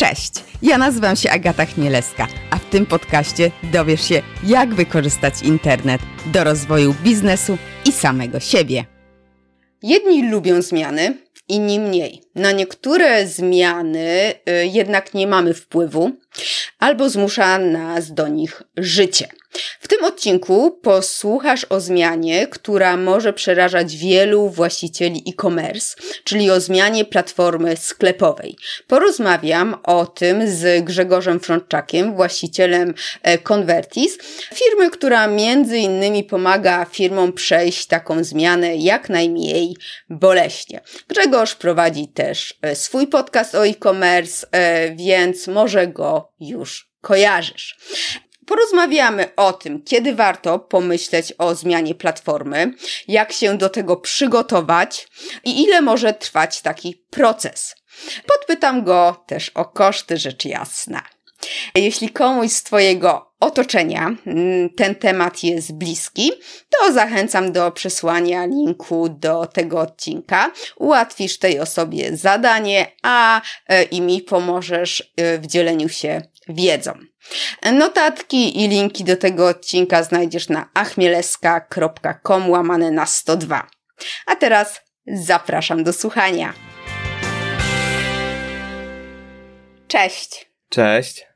Cześć, ja nazywam się Agata Chmielewska, a w tym podcaście dowiesz się, jak wykorzystać internet do rozwoju biznesu i samego siebie. Jedni lubią zmiany, inni mniej. Na niektóre zmiany y, jednak nie mamy wpływu, albo zmusza nas do nich życie. W tym odcinku posłuchasz o zmianie, która może przerażać wielu właścicieli e-commerce, czyli o zmianie platformy sklepowej. Porozmawiam o tym z Grzegorzem Frączakiem, właścicielem e, Convertis, firmy, która między innymi pomaga firmom przejść taką zmianę jak najmniej boleśnie. Grzegorz prowadzi też e, swój podcast o e-commerce, e, więc może go już kojarzysz. Porozmawiamy o tym, kiedy warto pomyśleć o zmianie platformy, jak się do tego przygotować i ile może trwać taki proces. Podpytam go też o koszty, rzecz jasna. Jeśli komuś z Twojego otoczenia mm, ten temat jest bliski, to zachęcam do przesłania linku do tego odcinka. Ułatwisz tej osobie zadanie, a e, i mi pomożesz e, w dzieleniu się wiedzą. Notatki i linki do tego odcinka znajdziesz na achmieleska.com łamane na 102. A teraz zapraszam do słuchania. Cześć. Cześć.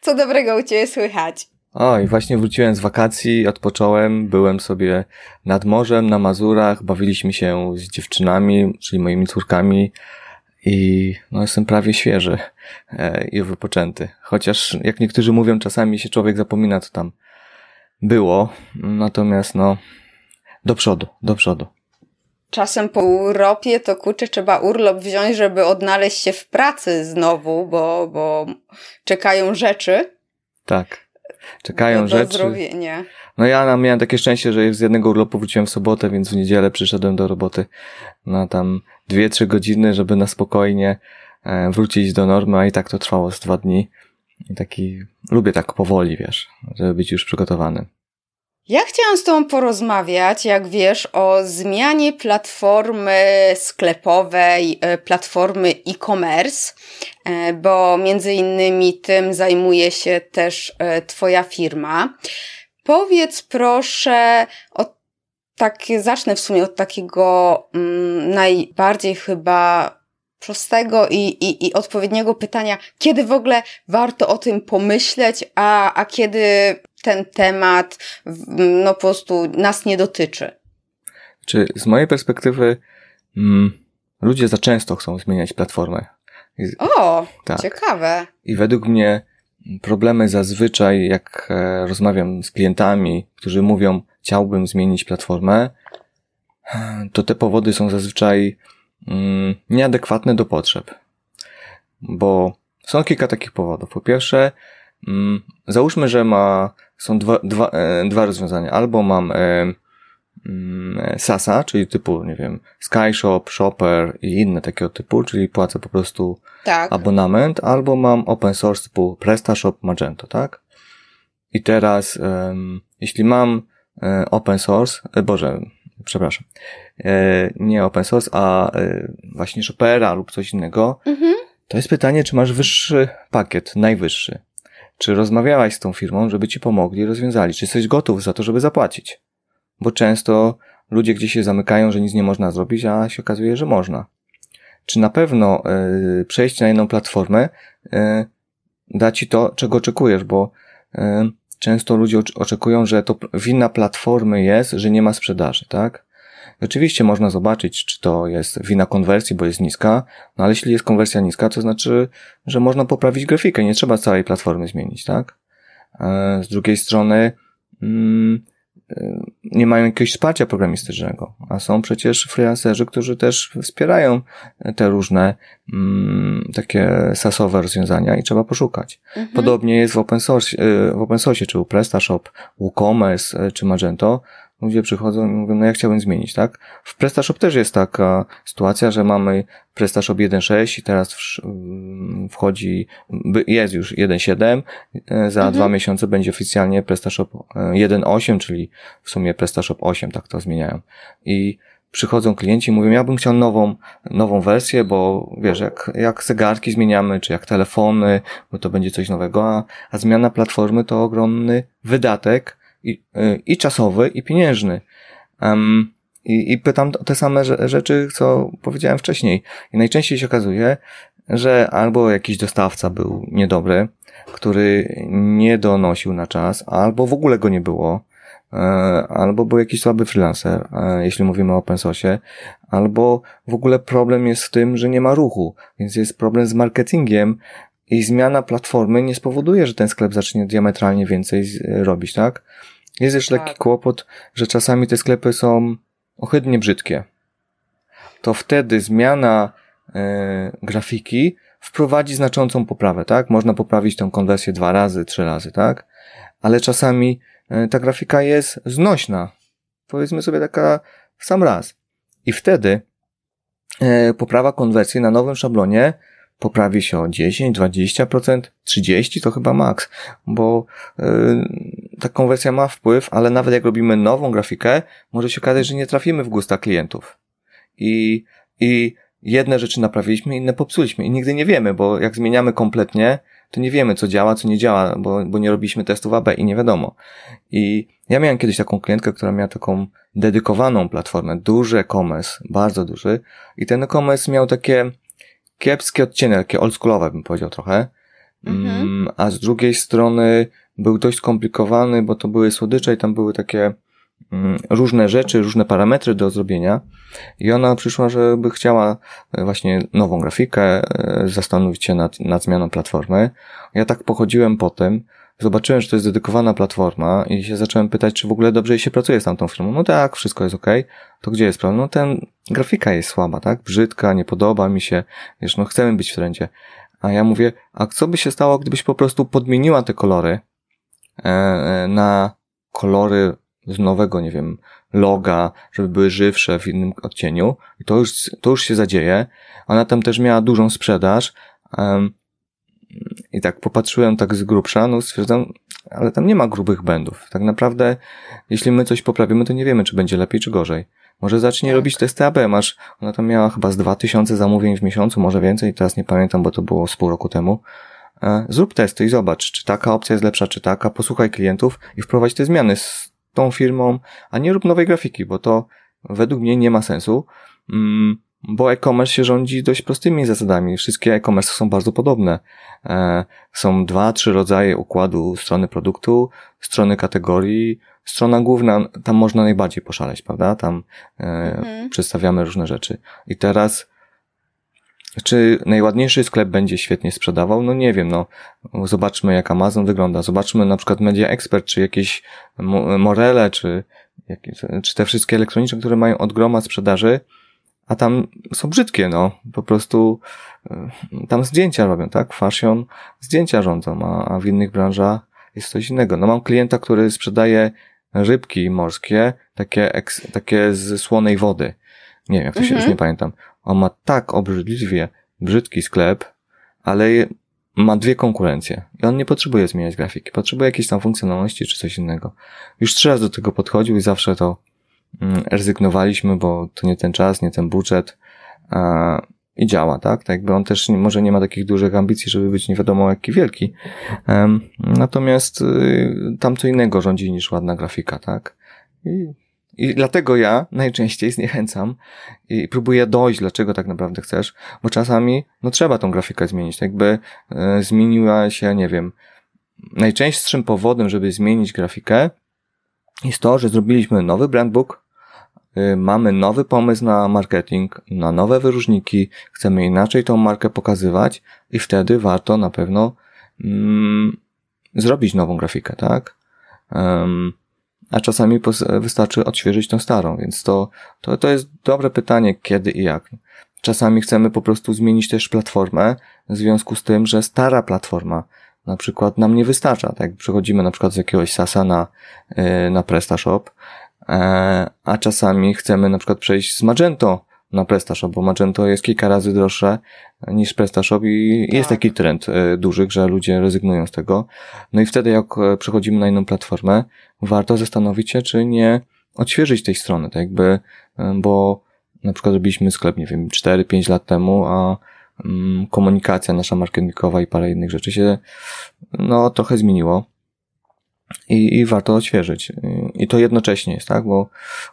Co dobrego u Ciebie słychać? O, i właśnie wróciłem z wakacji, odpocząłem, byłem sobie nad morzem, na Mazurach, bawiliśmy się z dziewczynami, czyli moimi córkami i no, jestem prawie świeży e, i wypoczęty. Chociaż, jak niektórzy mówią, czasami się człowiek zapomina, co tam było, natomiast no, do przodu, do przodu. Czasem po Europie to kurczę trzeba urlop wziąć, żeby odnaleźć się w pracy znowu, bo, bo czekają rzeczy. Tak. Czekają do, rzeczy. Zdrowienia. No ja miałem takie szczęście, że z jednego urlopu wróciłem w sobotę, więc w niedzielę przyszedłem do roboty na tam dwie, trzy godziny, żeby na spokojnie e, wrócić do normy, a i tak to trwało z dwa dni. I taki, lubię tak powoli, wiesz, żeby być już przygotowany. Ja chciałam z Tobą porozmawiać, jak wiesz, o zmianie platformy sklepowej, e, platformy e-commerce, e, bo między innymi tym zajmuje się też Twoja firma. Powiedz proszę o takie, zacznę w sumie od takiego mm, najbardziej chyba prostego i, i, i odpowiedniego pytania, kiedy w ogóle warto o tym pomyśleć, a, a kiedy ten temat no po prostu nas nie dotyczy. Czy z mojej perspektywy mm, ludzie za często chcą zmieniać platformę. O, tak. ciekawe. I według mnie problemy zazwyczaj, jak e, rozmawiam z klientami, którzy mówią, chciałbym zmienić platformę, to te powody są zazwyczaj mm, nieadekwatne do potrzeb. Bo są kilka takich powodów. Po pierwsze, mm, załóżmy, że ma, są dwa, dwa, e, dwa rozwiązania. Albo mam e, mm, SASA, czyli typu, nie wiem, SkyShop, Shopper i inne takiego typu, czyli płacę po prostu tak. abonament, albo mam open source typu PrestaShop, Magento, tak? I teraz, um, jeśli mam e, open source, e, Boże, przepraszam, e, nie open source, a e, właśnie Shopera lub coś innego, mhm. to jest pytanie, czy masz wyższy pakiet, najwyższy. Czy rozmawiałaś z tą firmą, żeby ci pomogli, rozwiązali? Czy jesteś gotów za to, żeby zapłacić? Bo często ludzie gdzieś się zamykają, że nic nie można zrobić, a się okazuje, że można. Czy na pewno y, przejść na jedną platformę y, da ci to, czego oczekujesz, bo y, często ludzie oczekują, że to wina platformy jest, że nie ma sprzedaży, tak? Oczywiście można zobaczyć, czy to jest wina konwersji, bo jest niska, no ale jeśli jest konwersja niska, to znaczy, że można poprawić grafikę, nie trzeba całej platformy zmienić, tak? Z drugiej strony, mm, nie mają jakiegoś wsparcia programistycznego, a są przecież freelancerzy, którzy też wspierają te różne mm, takie sasowe rozwiązania i trzeba poszukać. Mhm. Podobnie jest w open source, y, w open source, czy u PrestaShop, WooCommerce, y, czy Magento, ludzie przychodzą i mówią, no ja chciałbym zmienić, tak? W PrestaShop też jest taka sytuacja, że mamy PrestaShop 1.6 i teraz wchodzi, jest już 1.7, e, za mhm. dwa miesiące będzie oficjalnie PrestaShop 1.8, e, czyli w sumie PrestaShop 8, tak to zmieniają. I przychodzą klienci i mówią, ja bym chciał nową, nową wersję, bo wiesz, jak, jak zegarki zmieniamy, czy jak telefony, bo to będzie coś nowego, a, a zmiana platformy to ogromny wydatek i, i czasowy, i pieniężny. Um, i, I pytam te same rzeczy, co powiedziałem wcześniej. I najczęściej się okazuje, że albo jakiś dostawca był niedobry, który nie donosił na czas, albo w ogóle go nie było, e, albo był jakiś słaby freelancer, e, jeśli mówimy o open source, albo w ogóle problem jest w tym, że nie ma ruchu, więc jest problem z marketingiem i zmiana platformy nie spowoduje, że ten sklep zacznie diametralnie więcej robić, tak? Jest jeszcze taki tak. kłopot, że czasami te sklepy są ohydnie brzydkie. To wtedy zmiana e, grafiki wprowadzi znaczącą poprawę, tak? Można poprawić tą konwersję dwa razy, trzy razy, tak? Ale czasami e, ta grafika jest znośna. Powiedzmy sobie taka w sam raz. I wtedy e, poprawa konwersji na nowym szablonie poprawi się o 10, 20%, 30% to chyba maks, bo yy, ta konwersja ma wpływ, ale nawet jak robimy nową grafikę, może się okazać, że nie trafimy w gusta klientów. I, i jedne rzeczy naprawiliśmy, inne popsuliśmy i nigdy nie wiemy, bo jak zmieniamy kompletnie, to nie wiemy, co działa, co nie działa, bo, bo nie robiliśmy testów AB i nie wiadomo. I ja miałem kiedyś taką klientkę, która miała taką dedykowaną platformę, duży e-commerce, bardzo duży i ten e-commerce miał takie kiepskie odcienie, takie oldschoolowe bym powiedział trochę. Mhm. Mm, a z drugiej strony był dość skomplikowany, bo to były słodycze i tam były takie mm, różne rzeczy, różne parametry do zrobienia. I ona przyszła, żeby chciała e, właśnie nową grafikę, e, zastanowić się nad, nad zmianą platformy. Ja tak pochodziłem po tym, zobaczyłem, że to jest dedykowana platforma i się zacząłem pytać, czy w ogóle dobrze jej się pracuje z tamtą firmą. No tak, wszystko jest ok. To gdzie jest problem? No ten, grafika jest słaba, tak? Brzydka, nie podoba mi się. Wiesz, no chcemy być w trendzie. A ja mówię, a co by się stało, gdybyś po prostu podmieniła te kolory na kolory z nowego, nie wiem, loga, żeby były żywsze w innym odcieniu. I to już, to już się zadzieje. Ona tam też miała dużą sprzedaż. I tak popatrzyłem tak z grubsza, no stwierdzam, ale tam nie ma grubych błędów. Tak naprawdę, jeśli my coś poprawimy, to nie wiemy, czy będzie lepiej, czy gorzej. Może zacznie tak. robić testy AB, masz, ona tam miała chyba z 2000 zamówień w miesiącu, może więcej, teraz nie pamiętam, bo to było z pół roku temu. E, zrób testy i zobacz, czy taka opcja jest lepsza, czy taka, posłuchaj klientów i wprowadź te zmiany z tą firmą, a nie rób nowej grafiki, bo to według mnie nie ma sensu. Mm, bo e-commerce się rządzi dość prostymi zasadami. Wszystkie e-commerce są bardzo podobne. E, są dwa, trzy rodzaje układu strony produktu, strony kategorii, strona główna, tam można najbardziej poszaleć, prawda? Tam e, mhm. przedstawiamy różne rzeczy. I teraz, czy najładniejszy sklep będzie świetnie sprzedawał? No nie wiem, no. Zobaczmy, jak Amazon wygląda. Zobaczmy na przykład Media Expert, czy jakieś Morele, czy, czy te wszystkie elektroniczne, które mają od groma sprzedaży a tam są brzydkie, no. Po prostu e, tam zdjęcia robią, tak? Fashion zdjęcia rządzą, a, a w innych branżach jest coś innego. No mam klienta, który sprzedaje rybki morskie, takie, takie z słonej wody. Nie wiem, jak to się mhm. już nie pamiętam. On ma tak obrzydliwie brzydki sklep, ale ma dwie konkurencje. I on nie potrzebuje zmieniać grafiki. Potrzebuje jakiejś tam funkcjonalności czy coś innego. Już trzy razy do tego podchodził i zawsze to Mm, rezygnowaliśmy, bo to nie ten czas, nie ten budżet i działa, tak? Tak jakby on też może nie ma takich dużych ambicji, żeby być nie wiadomo jaki wielki. Natomiast y, tam co innego rządzi niż ładna grafika, tak? I, i dlatego ja najczęściej zniechęcam i próbuję dojść, dlaczego tak naprawdę chcesz, bo czasami, no trzeba tą grafikę zmienić, tak jakby e, zmieniła się, nie wiem, najczęstszym powodem, żeby zmienić grafikę, jest to, że zrobiliśmy nowy brandbook, y, mamy nowy pomysł na marketing, na nowe wyróżniki, chcemy inaczej tą markę pokazywać i wtedy warto na pewno mm, zrobić nową grafikę, tak? A czasami wystarczy odświeżyć tą starą, więc to, to, to jest dobre pytanie, kiedy i jak. Czasami chcemy po prostu zmienić też platformę w związku z tym, że stara platforma na przykład nam nie wystarcza. Tak, przechodzimy na przykład z jakiegoś SASA na, y, na PrestaShop, e, a czasami chcemy na przykład przejść z Magento na PrestaShop, bo Magento jest kilka razy droższe niż PrestaShop i tak. jest taki trend y, duży, że ludzie rezygnują z tego. No i wtedy jak e, przechodzimy na inną platformę, warto zastanowić się, czy nie odświeżyć tej strony, tak jakby, bo na przykład robiliśmy sklep, nie wiem, 4-5 lat temu, a mm, komunikacja nasza marketingowa i parę innych rzeczy się, no, trochę zmieniło. I, i warto odświeżyć. I to jednocześnie jest, tak? Bo,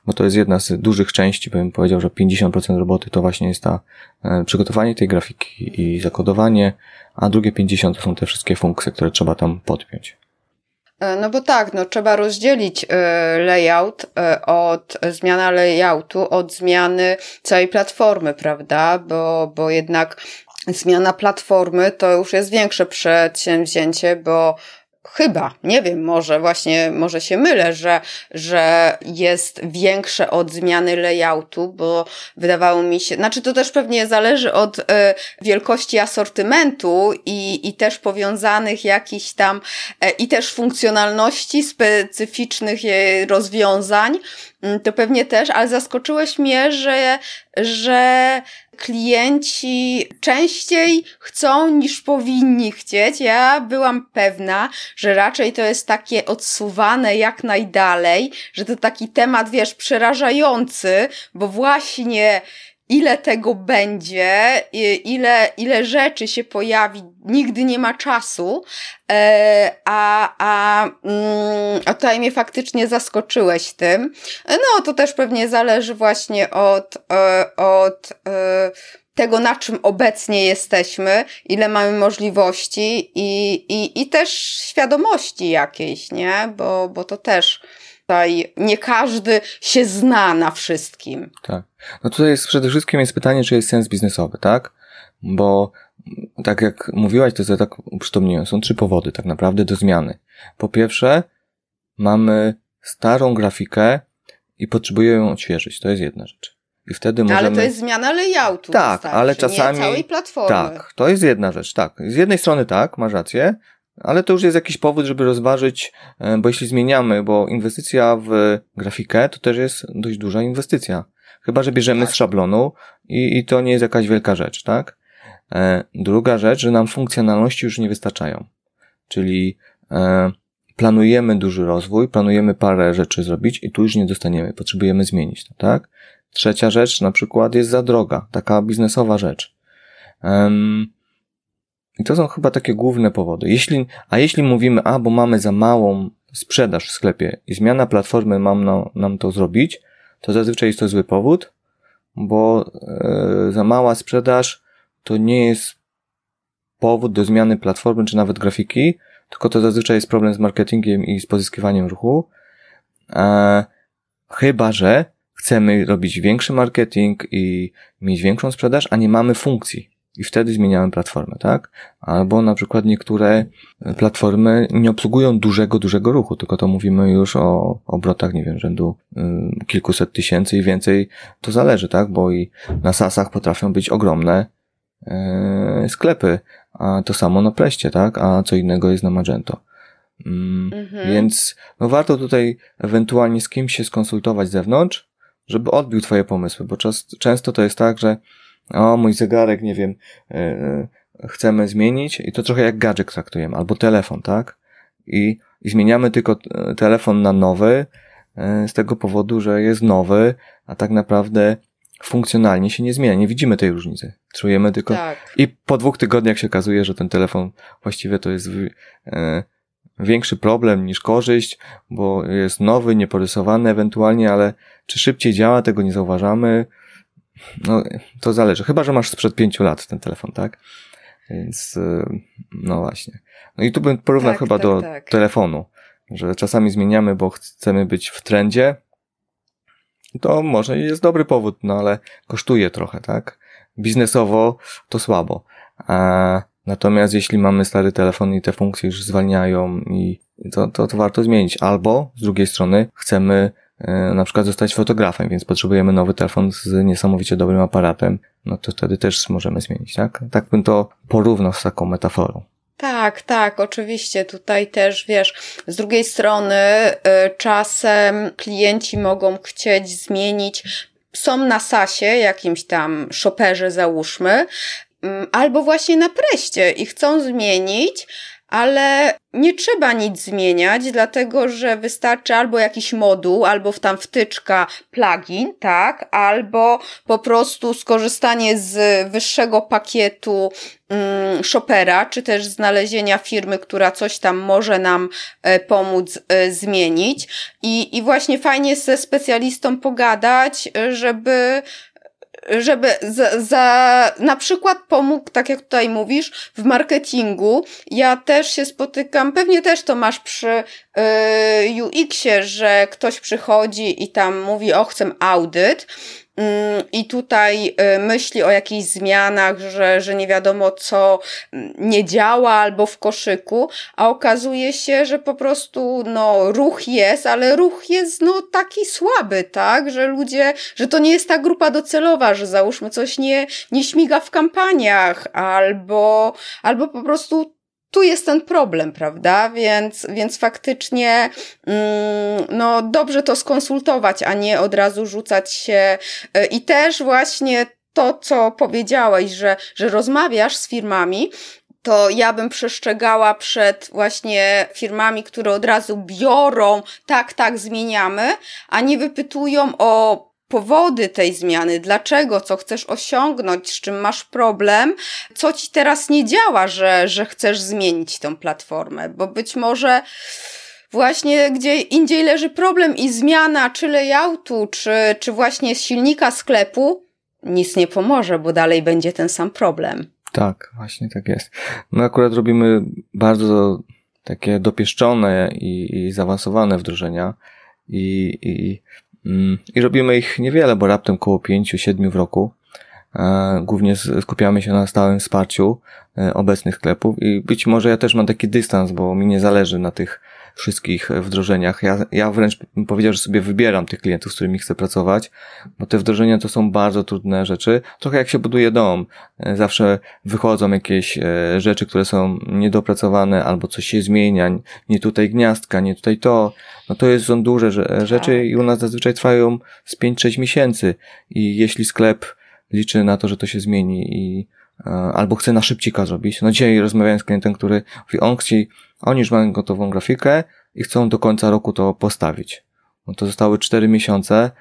bo to jest jedna z dużych części, bym powiedział, że 50% roboty to właśnie jest ta e, przygotowanie tej grafiki i zakodowanie, a drugie 50% to są te wszystkie funkcje, które trzeba tam podpiąć. E, no bo tak, no trzeba rozdzielić e, layout od zmiana layoutu od zmiany całej platformy, prawda? Bo, bo jednak zmiana platformy to już jest większe przedsięwzięcie, bo Chyba, nie wiem, może właśnie, może się mylę, że, że jest większe od zmiany layoutu, bo wydawało mi się, znaczy to też pewnie zależy od y, wielkości asortymentu i, i też powiązanych jakichś tam, y, i też funkcjonalności specyficznych rozwiązań, y, to pewnie też, ale zaskoczyłeś mnie, że, że klienci częściej chcą niż powinni chcieć. Ja byłam pewna, że raczej to jest takie odsuwane jak najdalej, że to taki temat, wiesz, przerażający, bo właśnie ile tego będzie, ile, ile rzeczy się pojawi, nigdy nie ma czasu, e, a, a, mm, a tutaj mnie faktycznie zaskoczyłeś tym. No, to też pewnie zależy właśnie od, e, od e, tego, na czym obecnie jesteśmy, ile mamy możliwości i, i, i też świadomości jakiejś, nie? Bo, bo to też tutaj nie każdy się zna na wszystkim. Tak. No tutaj jest przede wszystkim jest pytanie, czy jest sens biznesowy, tak? Bo tak jak mówiłaś, to ja tak uprzytomniłem, są trzy powody tak naprawdę do zmiany. Po pierwsze, mamy starą grafikę i potrzebujemy ją odświeżyć. To jest jedna rzecz. I wtedy możemy... Ale to jest zmiana layoutu. Tak, wystarczy, ale czasami... całej platformy. Tak, to jest jedna rzecz, tak. Z jednej strony tak, masz rację, ale to już jest jakiś powód, żeby rozważyć, e, bo jeśli zmieniamy, bo inwestycja w grafikę to też jest dość duża inwestycja. Chyba, że bierzemy tak. z szablonu i, i to nie jest jakaś wielka rzecz, tak? E, druga rzecz, że nam funkcjonalności już nie wystarczają. Czyli e, planujemy duży rozwój, planujemy parę rzeczy zrobić i tu już nie dostaniemy, potrzebujemy zmienić to, tak? Trzecia rzecz na przykład jest za droga, taka biznesowa rzecz. Um, I to są chyba takie główne powody. Jeśli, a jeśli mówimy, a bo mamy za małą sprzedaż w sklepie i zmiana platformy mam no, nam to zrobić, to zazwyczaj jest to zły powód, bo e, za mała sprzedaż to nie jest powód do zmiany platformy czy nawet grafiki, tylko to zazwyczaj jest problem z marketingiem i z pozyskiwaniem ruchu. E, chyba, że chcemy robić większy marketing i mieć większą sprzedaż, a nie mamy funkcji. I wtedy zmieniamy platformę, tak? Albo na przykład niektóre platformy nie obsługują dużego, dużego ruchu, tylko to mówimy już o obrotach, nie wiem, rzędu y, kilkuset tysięcy i więcej. To zależy, tak? Bo i na sasach potrafią być ogromne y, sklepy, a to samo na Preście, tak? A co innego jest na Magento. Mm, mhm. Więc no warto tutaj ewentualnie z kimś się skonsultować z zewnątrz, żeby odbił twoje pomysły, bo czas, często to jest tak, że o, mój zegarek, nie wiem, yy, chcemy zmienić i to trochę jak gadżet traktujemy, albo telefon, tak? I, i zmieniamy tylko e, telefon na nowy yy, z tego powodu, że jest nowy, a tak naprawdę funkcjonalnie się nie zmienia. Nie widzimy tej różnicy. Czujemy tylko. Tak. I po dwóch tygodniach się okazuje, że ten telefon właściwie to jest yy, większy problem niż korzyść, bo jest nowy, nieporysowany ewentualnie, ale czy szybciej działa, tego nie zauważamy. No, to zależy. Chyba, że masz sprzed pięciu lat ten telefon, tak? Więc, y, no właśnie. No i tu bym porównał tak, chyba tak, do tak. telefonu, że czasami zmieniamy, bo chcemy być w trendzie. To może jest dobry powód, no ale kosztuje trochę, tak? Biznesowo to słabo. A Natomiast jeśli mamy stary telefon i te funkcje już zwalniają i to, to, to warto zmienić. Albo z drugiej strony chcemy na przykład zostać fotografem, więc potrzebujemy nowy telefon z niesamowicie dobrym aparatem, no to wtedy też możemy zmienić, tak? Tak bym to porównał z taką metaforą. Tak, tak, oczywiście. Tutaj też, wiesz, z drugiej strony y, czasem klienci mogą chcieć zmienić są na sasie, jakimś tam shopperze załóżmy, Mm, albo właśnie na preście i chcą zmienić, ale nie trzeba nic zmieniać, dlatego że wystarczy albo jakiś moduł, albo w tam wtyczka plugin, tak, albo po prostu skorzystanie z wyższego pakietu mm, Shopera, czy też znalezienia firmy, która coś tam może nam e, pomóc e, zmienić. I, I właśnie fajnie ze specjalistą pogadać, żeby żeby za, za na przykład pomógł, tak jak tutaj mówisz, w marketingu. Ja też się spotykam, pewnie też to masz przy yy, UX-ie, że ktoś przychodzi i tam mówi, o chcę audyt i tutaj y, myśli o jakichś zmianach, że, że nie wiadomo co mm, nie działa albo w koszyku, a okazuje się, że po prostu no, ruch jest, ale ruch jest no, taki słaby, tak, że ludzie, że to nie jest ta grupa docelowa, że załóżmy coś nie, nie śmiga w kampaniach albo, albo po prostu tu jest ten problem, prawda? Więc, więc faktycznie mm, no, dobrze to skonsultować, a nie od razu rzucać się. Y, I też właśnie to, co powiedziałeś, że, że rozmawiasz z firmami, to ja bym przestrzegała przed właśnie firmami, które od razu biorą, tak, tak, zmieniamy, a nie wypytują o powody tej zmiany, dlaczego, co chcesz osiągnąć, z czym masz problem, co ci teraz nie działa, że, że chcesz zmienić tą platformę, bo być może właśnie gdzie indziej leży problem i zmiana czy layoutu, czy, czy właśnie silnika sklepu nic nie pomoże, bo dalej będzie ten sam problem. Tak, właśnie tak jest. My akurat robimy bardzo takie dopieszczone i, i zaawansowane wdrożenia i, i I robimy ich niewiele, bo raptem około 5-7 w roku. E, głównie skupiamy się na stałym wsparciu e, obecnych sklepów i być może ja też mam taki dystans, bo mi nie zależy na tych wszystkich wdrożeniach. Ja, ja wręcz bym powiedział, że sobie wybieram tych klientów, z którymi chcę pracować, bo te wdrożenia to są bardzo trudne rzeczy. Trochę jak się buduje dom. E, zawsze wychodzą jakieś rzeczy, które są niedopracowane albo coś się zmienia. Nie tutaj gniazdka, nie tutaj to. No to jest, są duże rzeczy tak. i u nas zazwyczaj trwają z 5-6 miesięcy. I jeśli sklep liczy na to, że to się zmieni i e, albo chce na szybcika zrobić. No dzisiaj rozmawiałem z klientem, który mówi, on chce, oni już mają gotową grafikę i chcą do końca roku to postawić. No to zostały 4 miesiące,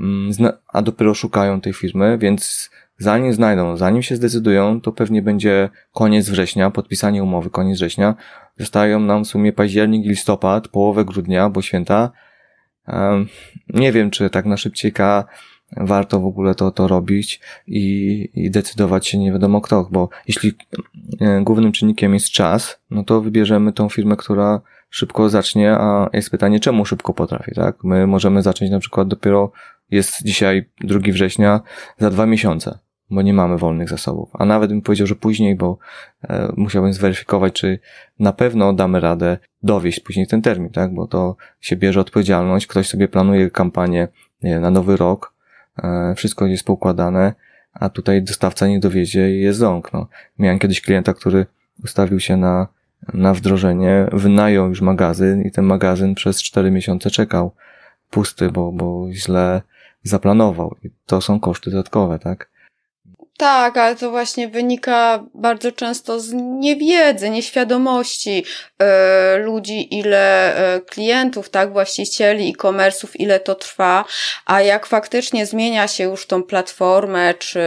mm, a dopiero szukają tej firmy, więc zanim znajdą, zanim się zdecydują, to pewnie będzie koniec września, podpisanie umowy, koniec września. Zostają nam w sumie październik, listopad, połowę grudnia, bo święta. Nie wiem, czy tak na szybcieka warto w ogóle to, to robić i, i decydować się nie wiadomo kto, bo jeśli e, głównym czynnikiem jest czas, no to wybierzemy tą firmę, która szybko zacznie, a jest pytanie, czemu szybko potrafi, tak? My możemy zacząć na przykład dopiero, jest dzisiaj 2 września, za dwa miesiące, bo nie mamy wolnych zasobów. A nawet bym powiedział, że później, bo e, musiałbym zweryfikować, czy na pewno damy radę dowieść później ten termin, tak? Bo to się bierze odpowiedzialność, ktoś sobie planuje kampanię nie, na nowy rok, wszystko jest poukładane, a tutaj dostawca nie dowiezie i jest ząk. No. Miałem kiedyś klienta, który ustawił się na, na wdrożenie, wynajął już magazyn i ten magazyn przez cztery miesiące czekał pusty, bo, bo źle zaplanował. I to są koszty dodatkowe, tak? Tak, ale to właśnie wynika bardzo często z niewiedzy, nieświadomości e, ludzi, ile e, klientów, tak, właścicieli e-commerce'ów, ile to trwa, a jak faktycznie zmienia się już tą platformę, czy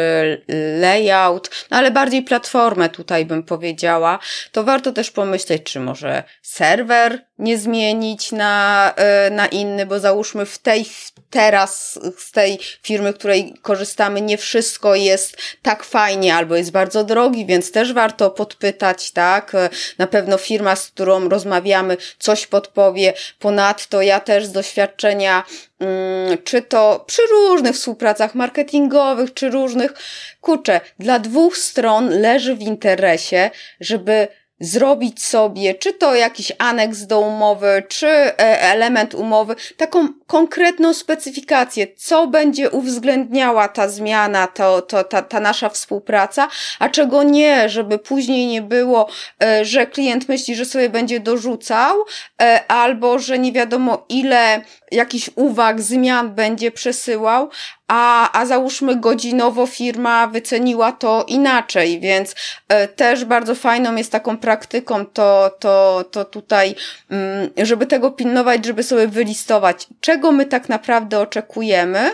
layout, no ale bardziej platformę tutaj bym powiedziała, to warto też pomyśleć, czy może serwer nie zmienić na, e, na inny, bo załóżmy w tej, teraz z tej firmy, której korzystamy, nie wszystko jest tak fajnie albo jest bardzo drogi, więc też warto podpytać, tak? Na pewno firma, z którą rozmawiamy, coś podpowie. Ponadto ja też z doświadczenia, mm, czy to przy różnych współpracach marketingowych, czy różnych, kurczę, dla dwóch stron leży w interesie, żeby zrobić sobie, czy to jakiś aneks do umowy, czy e, element umowy, taką konkretną specyfikację, co będzie uwzględniała ta zmiana, to, to, ta, ta nasza współpraca, a czego nie, żeby później nie było, e, że klient myśli, że sobie będzie dorzucał, e, albo że nie wiadomo ile jakichś uwag, zmian będzie przesyłał, a, a załóżmy godzinowo firma wyceniła to inaczej, więc e, też bardzo fajną jest taką praktyką to, to, to tutaj, mm, żeby tego pilnować, żeby sobie wylistować, czego my tak naprawdę oczekujemy.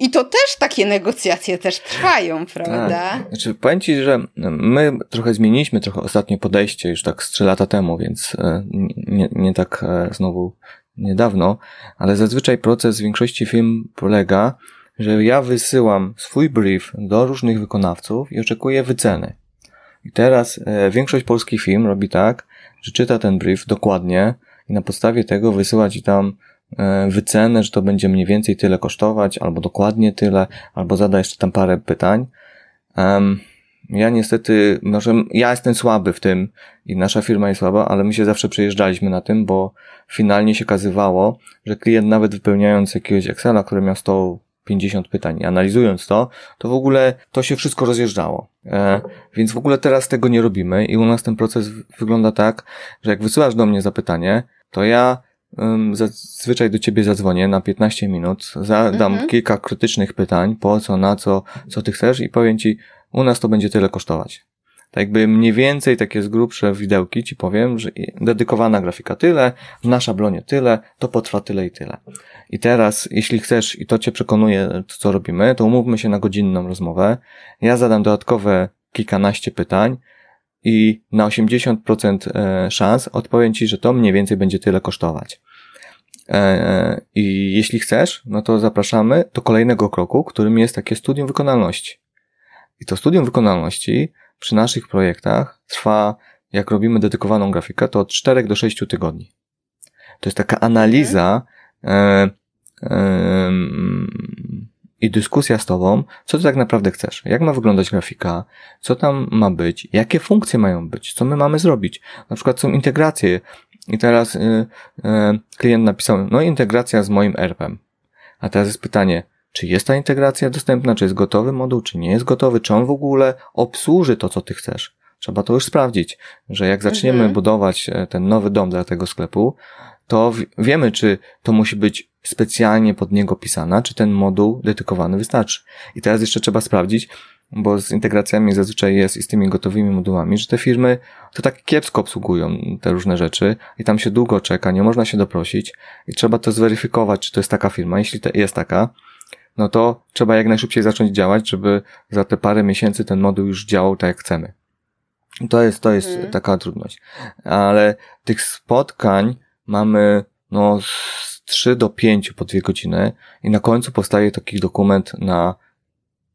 I to też takie negocjacje też trwają, prawda? Tak. Znaczy, powiem Ci, że my trochę zmieniliśmy trochę ostatnie podejście już tak z trzy lata temu, więc e, nie, nie tak e, znowu niedawno, ale zazwyczaj proces w większości firm polega, że ja wysyłam swój brief do różnych wykonawców i oczekuję wyceny. I teraz e, większość polskich firm robi tak, że czyta ten brief dokładnie i na podstawie tego wysyła ci tam e, wycenę, że to będzie mniej więcej tyle kosztować, albo dokładnie tyle, albo zada jeszcze tam parę pytań. Um, ja niestety, może ja jestem słaby w tym i nasza firma jest słaba, ale my się zawsze przejeżdżaliśmy na tym, bo finalnie się okazywało, że klient nawet wypełniając jakiegoś Excela, który miał 150 pytań i analizując to, to w ogóle to się wszystko rozjeżdżało. E, więc w ogóle teraz tego nie robimy i u nas ten proces wygląda tak, że jak wysyłasz do mnie zapytanie, to ja um, zazwyczaj do ciebie zadzwonię na 15 minut, zadam mhm. kilka krytycznych pytań, po co, na co, co ty chcesz i powiem ci, u nas to będzie tyle kosztować. Tak jakby mniej więcej takie z grubsze widełki ci powiem, że dedykowana grafika tyle, w na szablonie tyle, to potrwa tyle i tyle. I teraz, jeśli chcesz i to cię przekonuje, co robimy, to umówmy się na godzinną rozmowę. Ja zadam dodatkowe kilkanaście pytań i na 80% e, szans odpowiem ci, że to mniej więcej będzie tyle kosztować. E, I jeśli chcesz, no to zapraszamy do kolejnego kroku, którym jest takie studium wykonalności. I to studium wykonalności przy naszych projektach trwa, jak robimy dedykowaną grafikę, to od 4 do 6 tygodni. To jest taka analiza e, e, i dyskusja z tobą, co ty tak naprawdę chcesz, jak ma wyglądać grafika, co tam ma być, jakie funkcje mają być, co my mamy zrobić. Na przykład są integracje i teraz e, klient napisał, no integracja z moim ERP-em. A teraz jest pytanie, czy jest ta integracja dostępna, czy jest gotowy moduł, czy nie jest gotowy, czy on w ogóle obsłuży to, co ty chcesz. Trzeba to już sprawdzić, że jak zaczniemy mhm. budować e, ten nowy dom dla tego sklepu, to wiemy, czy to musi być specjalnie pod niego pisana, czy ten moduł dedykowany wystarczy. I teraz jeszcze trzeba sprawdzić, bo z integracjami zazwyczaj jest i z tymi gotowymi modułami, że te firmy to tak kiepsko obsługują te różne rzeczy i tam się długo czeka, nie można się doprosić i trzeba to zweryfikować, czy to jest taka firma. Jeśli to jest taka, no to trzeba jak najszybciej zacząć działać, żeby za te parę miesięcy ten moduł już działał tak jak chcemy. To jest, to jest mhm. taka trudność. Ale tych spotkań mamy, no, z 3 do 5 po 2 godziny i na końcu powstaje taki dokument na,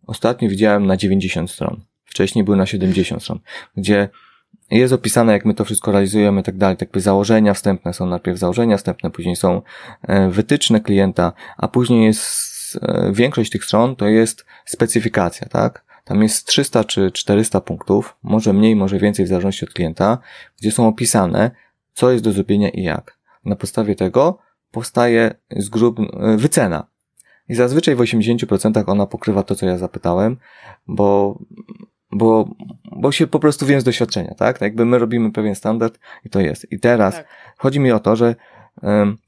ostatnio widziałem na 90 stron. Wcześniej był na 70 stron, gdzie jest opisane, jak my to wszystko realizujemy tak dalej. Tak jakby założenia wstępne są najpierw założenia wstępne, później są e, wytyczne klienta, a później jest E, większość tych stron to jest specyfikacja, tak? Tam jest 300 czy 400 punktów, może mniej, może więcej w zależności od klienta, gdzie są opisane, co jest do zrobienia i jak. Na podstawie tego powstaje z grup e, wycena. I zazwyczaj w 80% ona pokrywa to, co ja zapytałem, bo, bo, bo się po prostu wiem z doświadczenia, tak? tak jakby my robimy pewien standard i to jest. I teraz tak. chodzi mi o to, że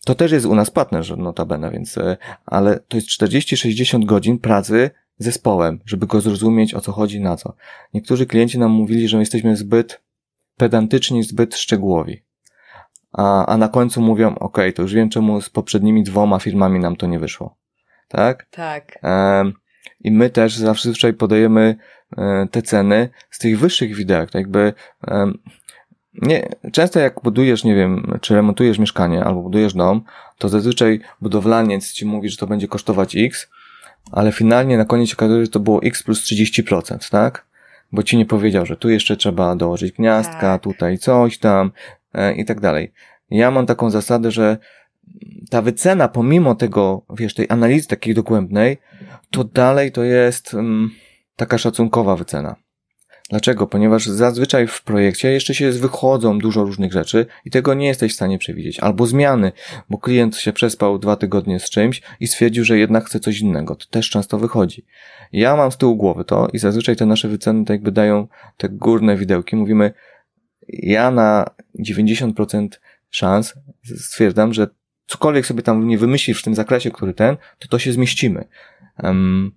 to też jest u nas partner, notabene, więc, e, ale to jest 40-60 godzin pracy zespołem, żeby go zrozumieć, o co chodzi, na co. Niektórzy klienci nam mówili, że jesteśmy zbyt pedantyczni, zbyt szczegółowi. A, a na końcu mówią, ok, to już wiem, czemu z poprzednimi dwoma firmami nam to nie wyszło. Tak? Tak. I my też zawsze podajemy e, te ceny z tych wyższych widełek, tak jakby nie, często jak budujesz, nie wiem, czy remontujesz mieszkanie albo budujesz dom, to zazwyczaj budowlaniec ci mówi, że to będzie kosztować X, ale finalnie na koniec się okazuje, że to było X plus 30%, tak? Bo ci nie powiedział, że tu jeszcze trzeba dołożyć gniazdka, tak. tutaj coś tam e, i tak dalej. Ja mam taką zasadę, że ta wycena, pomimo tego, wiesz, tej analizy takiej dogłębnej, to dalej to jest mm, taka szacunkowa wycena. Dlaczego? Ponieważ zazwyczaj w projekcie jeszcze się wychodzą dużo różnych rzeczy i tego nie jesteś w stanie przewidzieć. Albo zmiany, bo klient się przespał dwa tygodnie z czymś i stwierdził, że jednak chce coś innego. To też często wychodzi. Ja mam z tyłu głowy to i zazwyczaj te nasze wyceny tak jakby dają te górne widełki. Mówimy, ja na 90% szans stwierdzam, że cokolwiek sobie tam nie wymyślisz w tym zakresie, który ten, to to się zmieścimy. Um,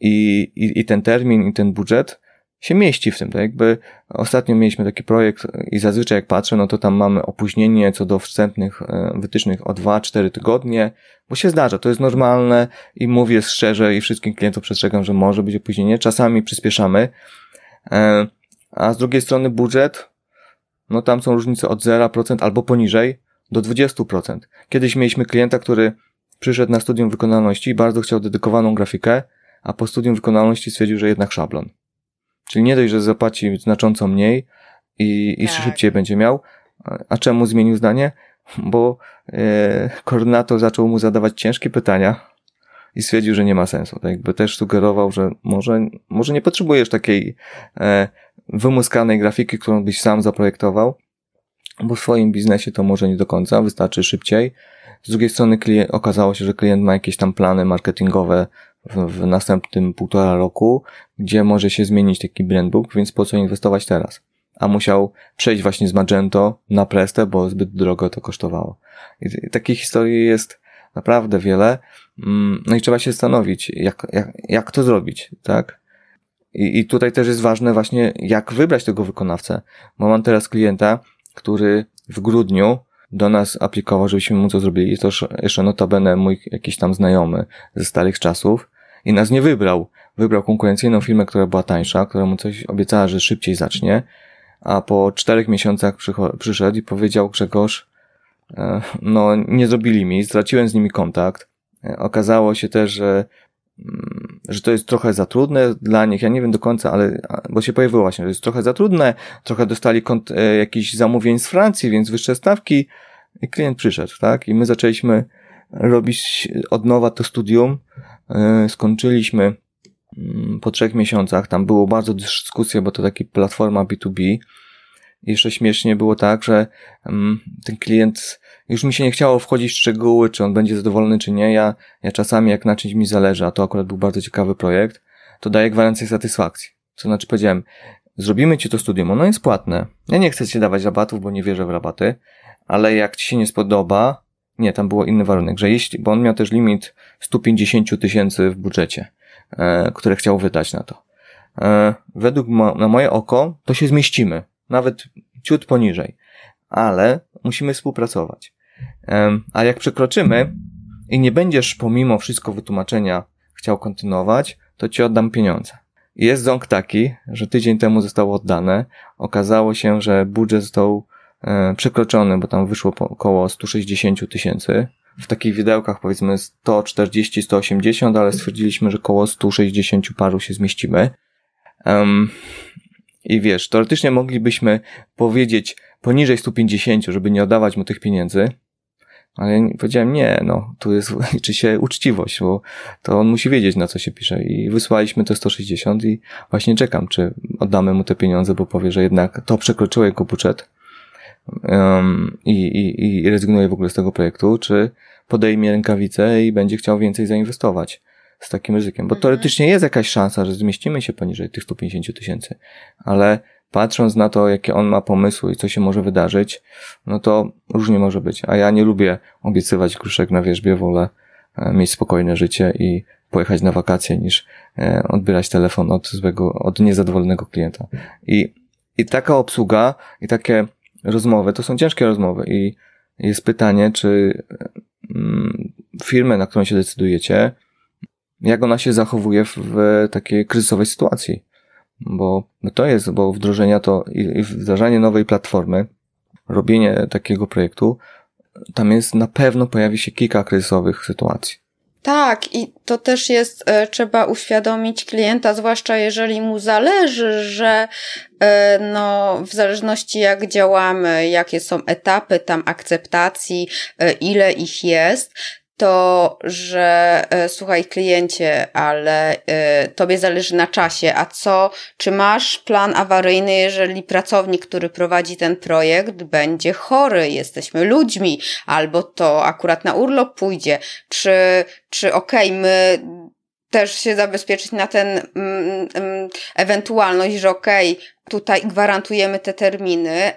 i, i, I ten termin, i ten budżet się mieści w tym. Tak jakby ostatnio mieliśmy taki projekt i zazwyczaj jak patrzę, no to tam mamy opóźnienie co do wstępnych e, wytycznych o 2-4 tygodnie, bo się zdarza, to jest normalne i mówię szczerze i wszystkim klientów przestrzegam, że może być opóźnienie. Czasami przyspieszamy, e, a z drugiej strony budżet, no tam są różnice od 0% albo poniżej do 20%. Kiedyś mieliśmy klienta, który przyszedł na studium wykonalności i bardzo chciał dedykowaną grafikę, a po studium wykonalności stwierdził, że jednak szablon. Czyli nie dość, że zapłaci znacząco mniej i, i tak. szybciej będzie miał. A czemu zmienił zdanie? Bo e, koordynator zaczął mu zadawać ciężkie pytania i stwierdził, że nie ma sensu. Tak jakby też sugerował, że może, może nie potrzebujesz takiej e, wymuskanej grafiki, którą byś sam zaprojektował, bo w swoim biznesie to może nie do końca, wystarczy szybciej. Z drugiej strony klient, okazało się, że klient ma jakieś tam plany marketingowe w, w następnym półtora roku, gdzie może się zmienić taki brandbook, więc po co inwestować teraz? A musiał przejść właśnie z Magento na Prestę, bo zbyt drogo to kosztowało. I, takich historii jest naprawdę wiele. Mm, no i trzeba się zastanowić, jak, jak, jak to zrobić, tak? I, I tutaj też jest ważne właśnie, jak wybrać tego wykonawcę. Bo mam teraz klienta, który w grudniu do nas aplikował, żebyśmy mu to zrobili. To jeszcze notabene mój jakiś tam znajomy ze starych czasów i nas nie wybrał. Wybrał konkurencyjną firmę, która była tańsza, która mu coś obiecała, że szybciej zacznie, a po czterech miesiącach przyszedł i powiedział Grzegorz, e, no nie zrobili mi, straciłem z nimi kontakt. E, okazało się też, że że to jest trochę za trudne dla nich, ja nie wiem do końca, ale, bo się pojawiło właśnie, że jest trochę za trudne, trochę dostali kont, e, jakichś zamówień z Francji, więc wyższe stawki i klient przyszedł, tak? I my zaczęliśmy robić od nowa to studium, E, skończyliśmy mm, po trzech miesiącach. Tam było bardzo dyskusje, bo to taki platforma B2B. I jeszcze śmiesznie było tak, że mm, ten klient, już mi się nie chciało wchodzić w szczegóły, czy on będzie zadowolony, czy nie. Ja, ja czasami, jak na czymś mi zależy, a to akurat był bardzo ciekawy projekt, to daję gwarancję satysfakcji. Co znaczy powiedziałem, zrobimy ci to studium, ono jest płatne. Ja nie chcę ci dawać rabatów, bo nie wierzę w rabaty, ale jak ci się nie spodoba, nie, tam było inny warunek, że jeśli, bo on miał też limit 150 tysięcy w budżecie, e, które chciał wydać na to. E, według mo, na moje oko to się zmieścimy, nawet ciut poniżej, ale musimy współpracować. A jak przekroczymy i nie będziesz pomimo wszystko wytłumaczenia chciał kontynuować, to ci oddam pieniądze. Jest ząg taki, że tydzień temu zostało oddane. Okazało się, że budżet został E, przekroczony, bo tam wyszło około 160 tysięcy. W takich widełkach powiedzmy 140-180, ale stwierdziliśmy, że około 160 paru się zmieścimy. Um, I wiesz, teoretycznie moglibyśmy powiedzieć poniżej 150, żeby nie oddawać mu tych pieniędzy, ale ja powiedziałem nie, no, tu jest, liczy się uczciwość, bo to on musi wiedzieć, na co się pisze. I wysłaliśmy te 160 i właśnie czekam, czy oddamy mu te pieniądze, bo powie, że jednak to przekroczyło jego budżet um, i, i, i rezygnuje w ogóle z tego projektu, czy podejmie rękawice i będzie chciał więcej zainwestować z takim ryzykiem. Bo mhm. teoretycznie jest jakaś szansa, że zmieścimy się poniżej tych 150 tysięcy, ale patrząc na to, jakie on ma pomysły i co się może wydarzyć, no to różnie może być. A ja nie lubię obiecywać gruszek na wierzbie, wolę e, mieć spokojne życie i pojechać na wakacje niż e, odbierać telefon od złego, od niezadowolonego klienta. I, i taka obsługa i takie rozmowy, to są ciężkie rozmowy i jest pytanie, czy mm, firmę, na którą się decydujecie, jak ona się zachowuje w, w takiej kryzysowej sytuacji. Bo to jest, bo wdrożenia to i wdrażanie nowej platformy, robienie takiego projektu, tam jest na pewno pojawi się kilka kryzysowych sytuacji. Tak, i to też jest, e, trzeba uświadomić klienta, zwłaszcza jeżeli mu zależy, że e, no, w zależności jak działamy, jakie są etapy tam akceptacji, e, ile ich jest, to, że e, słuchaj kliencie, ale e, tobie zależy na czasie, a co, czy masz plan awaryjny, jeżeli pracownik, który prowadzi ten projekt, będzie chory, jesteśmy ludźmi, albo to akurat na urlop pójdzie, czy, czy okej, okay, my też się zabezpieczyć na ten mm, mm, ewentualność, że okej, okay, tutaj gwarantujemy te terminy,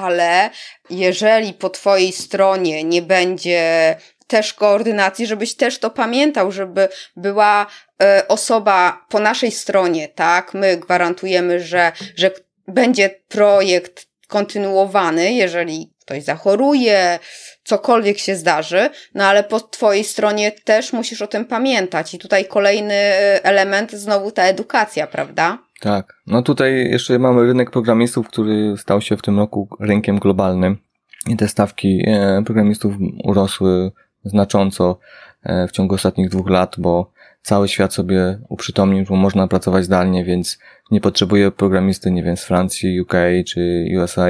ale jeżeli po twojej stronie nie będzie też koordynacji, żebyś też to pamiętał, żeby była e, osoba po naszej stronie, tak? My gwarantujemy, że, że będzie projekt kontynuowany, jeżeli ktoś zachoruje, cokolwiek się zdarzy, no ale po twojej stronie też musisz o tym pamiętać. I tutaj kolejny e, element, znowu ta edukacja, prawda? Tak. No tutaj jeszcze mamy rynek programistów, który stał się w tym roku rynkiem globalnym. I te stawki e, programistów urosły znacząco e, w ciągu ostatnich dwóch lat, bo cały świat sobie uprzytomnił, że można pracować zdalnie, więc nie potrzebuję programisty, nie wiem, z Francji, UK czy USA,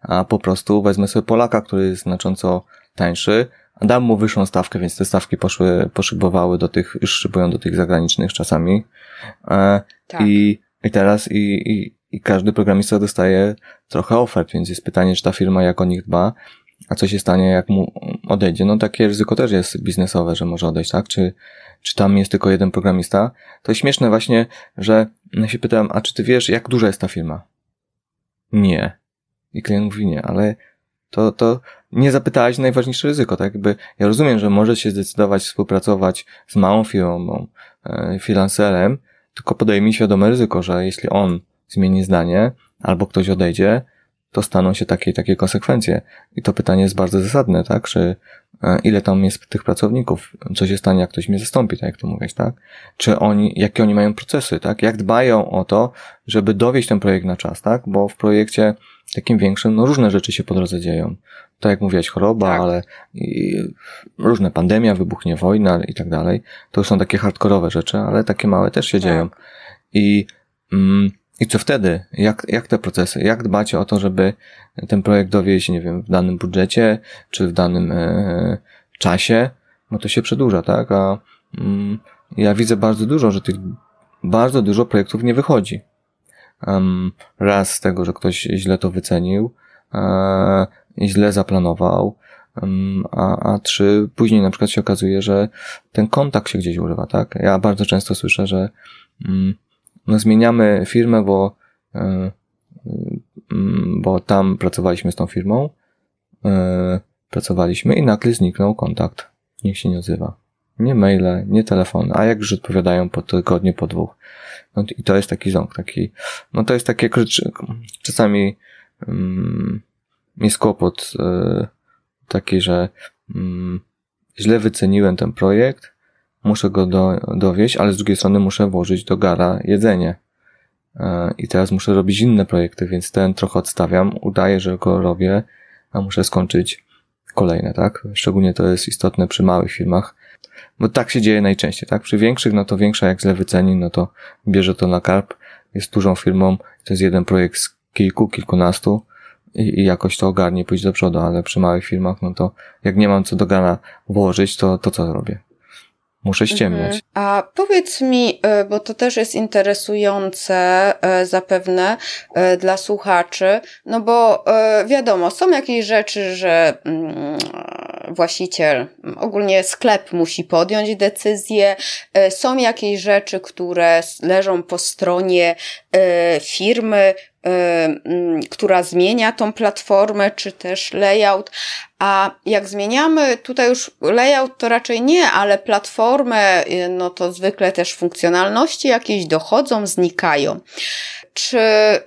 a po prostu wezmę sobie Polaka, który jest znacząco tańszy, dam mu wyższą stawkę, więc te stawki poszły, poszybowały do tych, już szybują do tych zagranicznych czasami. E, tak. I, i teraz i, i, i każdy programista dostaje trochę ofert, więc jest pytanie, czy ta firma jak o nich dba, a co się stanie, jak mu odejdzie? No takie ryzyko też jest biznesowe, że może odejść, tak? Czy, czy tam jest tylko jeden programista? To śmieszne właśnie, że ja się pytam, a czy ty wiesz, jak duża jest ta firma? Nie. I klient mówi nie, ale to, to nie zapytałeś najważniejsze ryzyko, tak? Jakby ja rozumiem, że może się zdecydować współpracować z małą firmą, e, freelancerem, tylko podejmij świadome ryzyko, że jeśli on zmieni zdanie, albo ktoś odejdzie, to staną się takie takie konsekwencje. I to pytanie jest bardzo zasadne, tak? Czy e, ile tam jest tych pracowników? Co się stanie, jak ktoś mnie zastąpi, tak jak to mówisz, tak? Czy oni, jakie oni mają procesy, tak? Jak dbają o to, żeby dowieść ten projekt na czas, tak? Bo w projekcie takim większym, no różne rzeczy się po drodze dzieją. Tak jak mówiłeś, choroba, tak. ale różne pandemia, wybuchnie wojna i tak dalej. To już są takie hardkorowe rzeczy, ale takie małe też się tak. dzieją. I mm, i co wtedy? Jak, jak te procesy? Jak dbacie o to, żeby ten projekt dowieść, nie wiem, w danym budżecie, czy w danym e, czasie? No to się przedłuża, tak? A mm, ja widzę bardzo dużo, że tych bardzo dużo projektów nie wychodzi. Um, raz z tego, że ktoś źle to wycenił, e, źle zaplanował, a, a trzy, później na przykład się okazuje, że ten kontakt się gdzieś urywa, tak? Ja bardzo często słyszę, że um, no zmieniamy firmę, bo, e, mm, bo tam pracowaliśmy z tą firmą, e, pracowaliśmy i nagle zniknął kontakt. Nikt się nie odzywa. Nie maile, nie telefon, a jak już odpowiadają po tygodniu, po dwóch. No i to jest taki ząg, taki, no to jest takie, czasami um, jest kłopot y, taki, że um, źle wyceniłem ten projekt, muszę go do, dowieść, ale z drugiej strony muszę włożyć do gara jedzenie. E, I teraz muszę robić inne projekty, więc ten trochę odstawiam, udaję, że go robię, a muszę skończyć kolejne, tak? Szczególnie to jest istotne przy małych firmach, bo tak się dzieje najczęściej, tak? Przy większych, no to większa jak źle wyceni, no to bierze to na karp, jest dużą firmą, to jest jeden projekt z kilku, kilkunastu i, i jakoś to ogarnie, pójść do przodu, ale przy małych firmach, no to jak nie mam co do gana włożyć, to, to co robię? Muszę ściemniać. Mhm. A powiedz mi, e, bo to też jest interesujące e, zapewne e, dla słuchaczy, no bo wiadomo, są jakieś rzeczy, że mm, właściciel, ogólnie sklep musi podjąć decyzję, są jakieś rzeczy, które leżą po stronie firmy, która zmienia tą platformę, czy też layout, a jak zmieniamy tutaj już layout, to raczej nie, ale platformę, y, no to zwykle też funkcjonalności jakieś dochodzą, znikają. Czy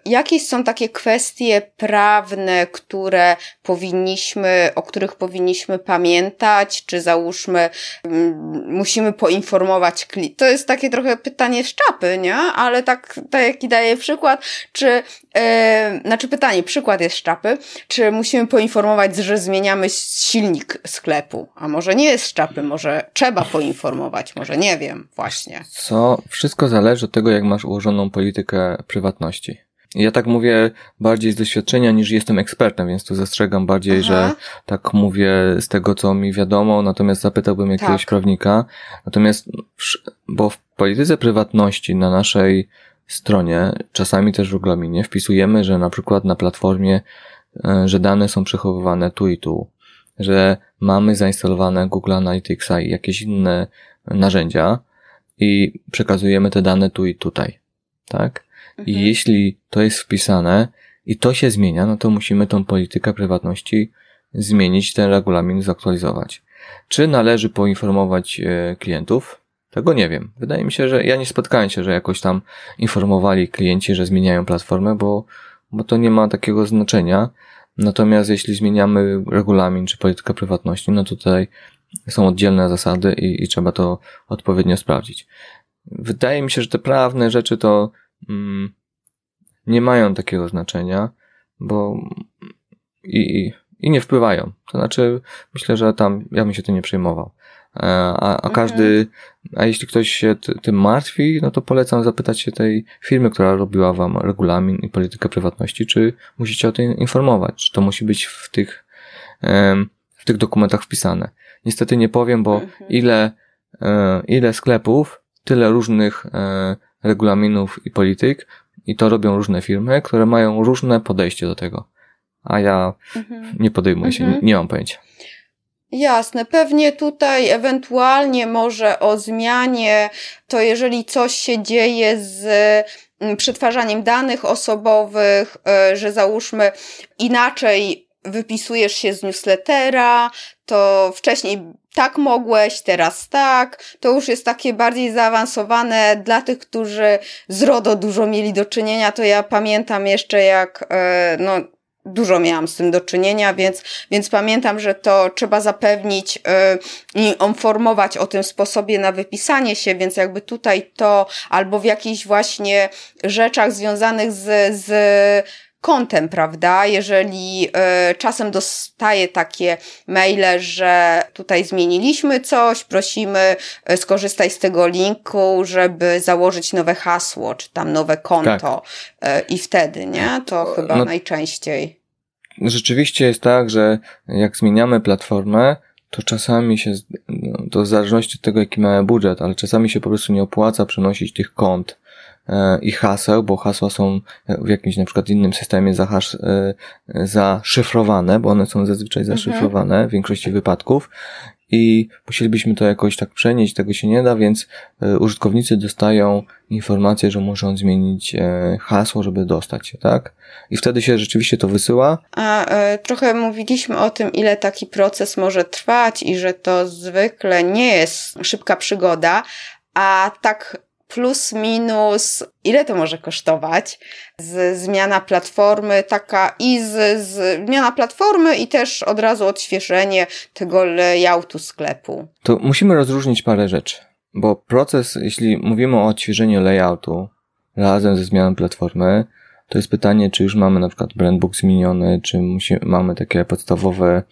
jakieś są takie kwestie prawne, które powinniśmy, o których powinniśmy pamiętać, czy załóżmy, mm, musimy poinformować klient? To jest takie trochę pytanie z czapy, nie? Ale tak, tak jaki daję przykład, czy, yy, znaczy pytanie, przykład jest z czapy, czy musimy poinformować, że zmieniamy silnik sklepu? A może nie jest z czapy, może trzeba poinformować, może nie wiem, właśnie. Co? Wszystko zależy od tego, jak masz ułożoną politykę prywatności prywatności. Ja tak mówię bardziej z doświadczenia niż jestem ekspertem, więc tu zastrzegam bardziej, Aha. że tak mówię z tego, co mi wiadomo, natomiast zapytałbym jakiegoś tak. prawnika. Natomiast, bo w polityce prywatności na naszej stronie, czasami też w regulaminie, wpisujemy, że na przykład na platformie, e, że dane są przechowywane tu i tu, że mamy zainstalowane Google Analyticsa i jakieś inne narzędzia, i przekazujemy te dane tu i tutaj, tak? Mhm. I jeśli to jest wpisane i to się zmienia, no to musimy tą politykę prywatności zmienić, ten regulamin zaktualizować. Czy należy poinformować e, klientów? Tego nie wiem. Wydaje mi się, że ja nie spotkałem się, że jakoś tam informowali klienci, że zmieniają platformę, bo, bo to nie ma takiego znaczenia. Natomiast jeśli zmieniamy regulamin czy politykę prywatności, no tutaj są oddzielne zasady i, i trzeba to odpowiednio sprawdzić. Wydaje mi się, że te prawne rzeczy to nie mają takiego znaczenia, bo i, i nie wpływają. To znaczy, myślę, że tam ja bym się tym nie przejmował. E, A, a każdy, a jeśli ktoś się ty- tym martwi, no to polecam zapytać się tej firmy, która robiła wam regulamin i politykę prywatności, czy musicie o tym informować, czy to musi być w tych, w tych dokumentach wpisane. Niestety nie powiem, bo Mhm. ile, e, ile sklepów, tyle różnych e, regulaminów i polityk i to robią różne firmy, które mają różne podejście do tego. A ja Mhm. nie podejmuję się, Mhm. nie, mam pojęcia. Jasne, pewnie tutaj ewentualnie może o zmianie, to jeżeli coś się dzieje z mm, przetwarzaniem danych osobowych, e, że załóżmy inaczej wypisujesz się z newslettera, to wcześniej tak mogłeś, teraz tak, to już jest takie bardziej zaawansowane. Dla tych, którzy z RODO dużo mieli do czynienia, to ja pamiętam jeszcze jak, e, no, dużo miałam z tym do czynienia, więc, więc pamiętam, że to trzeba zapewnić y, i informować o tym sposobie na wypisanie się, więc jakby tutaj to albo w jakichś właśnie rzeczach związanych z, z kontem, prawda? Jeżeli y, czasem dostaję takie maile, że tutaj zmieniliśmy coś, prosimy y, skorzystaj z tego linku, żeby założyć nowe hasło, czy tam nowe konto y, i wtedy, nie? To chyba No- najczęściej. Rzeczywiście jest tak, że jak zmieniamy platformę, to czasami się, no, to w zależności od tego, jaki mamy budżet, ale czasami się po prostu nie opłaca przenosić tych kont i haseł, bo hasła są w jakimś na przykład innym systemie zahasz, e, zaszyfrowane, bo one są zazwyczaj zaszyfrowane w większości wypadków i musielibyśmy to jakoś tak przenieść, tego się nie da, więc e, użytkownicy dostają informację, że muszą zmienić e, hasło, żeby dostać się, tak? I wtedy się rzeczywiście to wysyła, A e, trochę mówiliśmy o tym, ile taki proces może trwać i że to zwykle nie jest szybka przygoda, a tak plus minus, ile to może kosztować? Z, zmiana platformy, taka i z, z zmiana platformy i też od razu odświeżenie tego layoutu sklepu. To musimy rozróżnić parę rzeczy, bo proces, jeśli mówimy o odświeżeniu layoutu razem ze zmianą platformy, to jest pytanie, czy już mamy na przykład brandbook zmieniony, czy musi, mamy takie podstawowe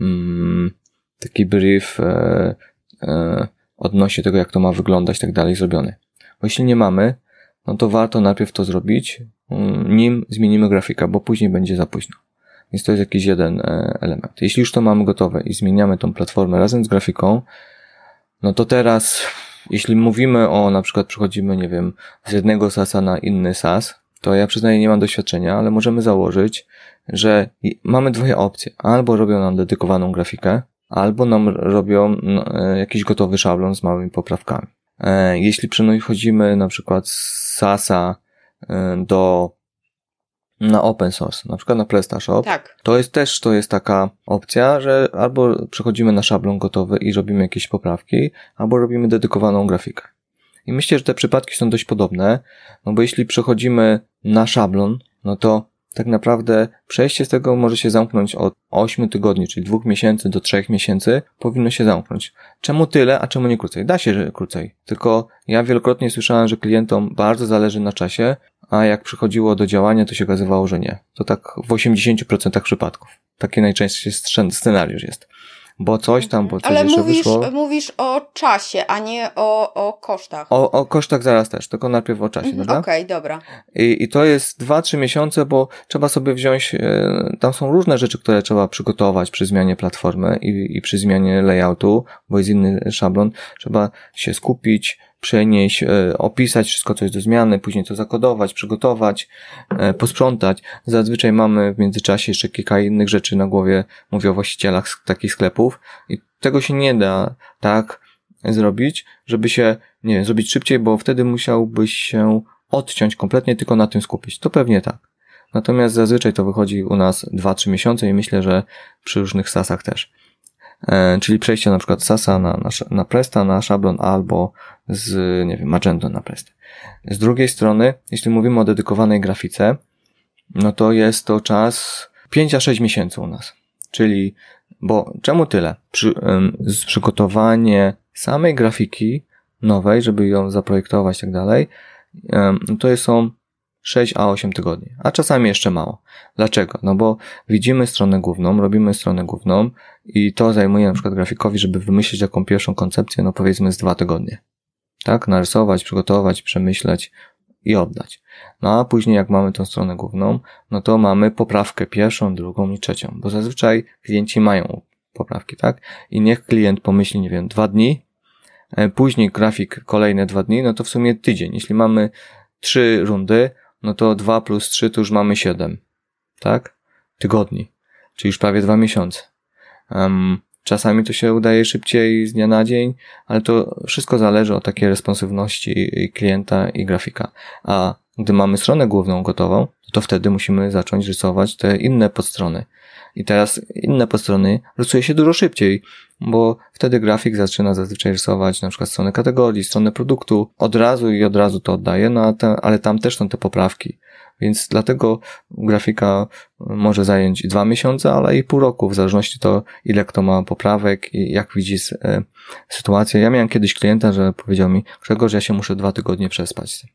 mm, taki brief e, e, odnośnie tego, jak to ma wyglądać, tak dalej, zrobiony. Bo jeśli nie mamy, no to warto najpierw to zrobić, mm, nim zmienimy grafika, bo później będzie za późno. Więc to jest jakiś jeden e, element. Jeśli już to mamy gotowe i zmieniamy tą platformę razem z grafiką, no to teraz, jeśli mówimy o, na przykład przechodzimy, nie wiem, z jednego SASa na inny SAS, to ja przyznaję, nie mam doświadczenia, ale możemy założyć, że mamy dwie opcje. Albo robią nam dedykowaną grafikę, albo nam robią no, e, jakiś gotowy szablon z małymi poprawkami. E, Jeśli przechodzimy na przykład z SASa e, do na open source, na przykład na PrestaShop, Tak. to jest też to jest taka opcja, że albo przechodzimy na szablon gotowy i robimy jakieś poprawki, albo robimy dedykowaną grafikę. I myślę, że te przypadki są dość podobne, no bo jeśli przechodzimy na szablon, no to tak naprawdę przejście z tego może się zamknąć od 8 tygodni, czyli 2 miesięcy do 3 miesięcy, powinno się zamknąć. Czemu tyle, a czemu nie krócej? Da się, że krócej. Tylko ja wielokrotnie słyszałem, że klientom bardzo zależy na czasie, a jak przychodziło do działania, to się okazywało, że nie. To tak w 80% przypadków. Taki scen- scenariusz jest. Bo coś tam, bo coś Ale jeszcze mówisz, wyszło. mówisz o czasie, a nie o, o kosztach. O, o kosztach zaraz też, tylko najpierw o czasie, Mhm, dobra? Okej, dobra. I, I to jest 2-3 miesiące, bo trzeba sobie wziąć, e, tam są różne rzeczy, które trzeba przygotować przy zmianie platformy i, i przy zmianie layoutu, bo jest inny szablon. Trzeba się skupić, przenieść, e, opisać wszystko, co jest do zmiany, później to zakodować, przygotować, e, posprzątać. Zazwyczaj mamy w międzyczasie jeszcze kilka innych rzeczy na głowie, mówię o właścicielach takich sklepów i tego się nie da tak zrobić, żeby się, nie wiem, zrobić szybciej, bo wtedy musiałbyś się odciąć kompletnie, tylko na tym skupić. To pewnie tak. Natomiast zazwyczaj to wychodzi u nas 2-3 miesiące i myślę, że przy różnych sasach też. E, czyli przejście na przykład sasa na, na, na Presta, na szablon albo z, nie wiem, Magento na Presta. Z drugiej strony, jeśli mówimy o dedykowanej grafice, no to jest to czas 5 a 6 miesięcy u nas. Czyli, bo czemu tyle? Przy, z przygotowanie samej grafiki nowej, żeby ją zaprojektować i tak dalej, to są 6 a 8 tygodni, a czasami jeszcze mało. Dlaczego? No bo widzimy stronę główną, robimy stronę główną i to zajmuje na przykład grafikowi, żeby wymyślić taką pierwszą koncepcję, no powiedzmy z dwa tygodnie. Tak? Narysować, przygotować, przemyśleć i oddać. No a później jak mamy tą stronę główną, no to mamy poprawkę pierwszą, drugą i trzecią, bo zazwyczaj klienci mają poprawki, tak? I niech klient pomyśli, nie wiem, dwa dni, e, później grafik kolejne dwa dni, no to w sumie tydzień. Jeśli mamy trzy rundy, no to 2 plus 3 to już mamy 7, tak? Tygodni, czyli już prawie 2 miesiące. Um, czasami to się udaje szybciej z dnia na dzień, ale to wszystko zależy od takiej responsywności klienta i grafika. A gdy mamy stronę główną gotową, to wtedy musimy zacząć rysować te inne podstrony. I teraz inne podstrony rysuje się dużo szybciej, bo wtedy grafik zaczyna zazwyczaj rysować na przykład stronę kategorii, stronę produktu od razu i od razu to oddaje, no ale tam też są te poprawki. Więc dlatego grafika może zająć dwa miesiące, ale i pół roku, w zależności to, ile kto ma poprawek i jak widzi e, sytuację. Ja miałem kiedyś klienta, że powiedział mi, Grzegorz, ja się muszę dwa tygodnie przespać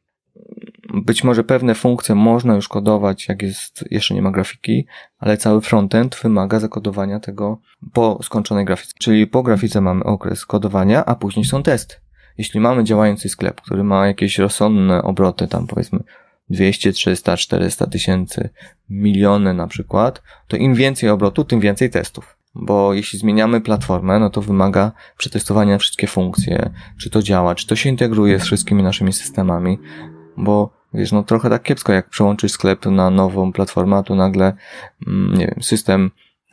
być może pewne funkcje można już kodować, jak jest, jeszcze nie ma grafiki, ale cały frontend wymaga zakodowania tego po skończonej grafice. Czyli po grafice mamy okres kodowania, a później są testy. Jeśli mamy działający sklep, który ma jakieś rozsądne obroty, tam powiedzmy 200, 300, 400 tysięcy, miliony na przykład, to im więcej obrotu, tym więcej testów. Bo jeśli zmieniamy platformę, no to wymaga przetestowania wszystkie funkcje, czy to działa, czy to się integruje z wszystkimi naszymi systemami, bo wiesz, no trochę tak kiepsko, jak przełączysz sklep na nową platformę, tu nagle, mm, nie wiem, system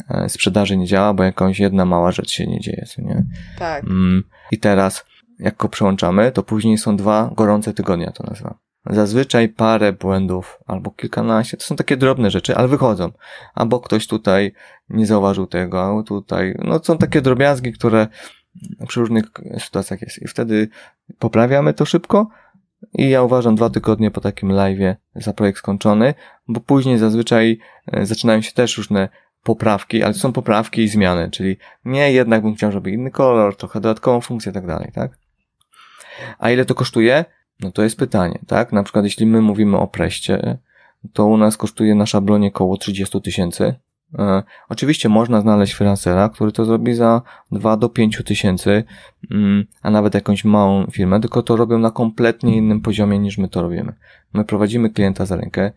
e, sprzedaży nie działa, bo jakąś jedna mała rzecz się nie dzieje, co nie? Tak. Mm, I teraz, jak go przełączamy, to później są dwa gorące tygodnie, to nazywam. Zazwyczaj parę błędów albo kilkanaście, to są takie drobne rzeczy, ale wychodzą. Albo ktoś tutaj nie zauważył tego, albo tutaj, no są takie drobiazgi, które przy różnych sytuacjach jest. I wtedy poprawiamy to szybko, i ja uważam dwa tygodnie po takim live'ie za projekt skończony, bo później zazwyczaj e, zaczynają się też różne poprawki, ale są poprawki i zmiany, czyli nie, jednak bym chciał, żeby inny kolor, trochę dodatkową funkcję i tak dalej, tak? A ile to kosztuje? No to jest pytanie, tak? Na przykład jeśli my mówimy o preście, to u nas kosztuje na szablonie około 30 tysięcy, oczywiście można znaleźć freelancera, który to zrobi za 2 do 5 tysięcy, mm, a nawet jakąś małą firmę, tylko to robią na kompletnie innym poziomie niż my to robimy. My prowadzimy klienta za rękę,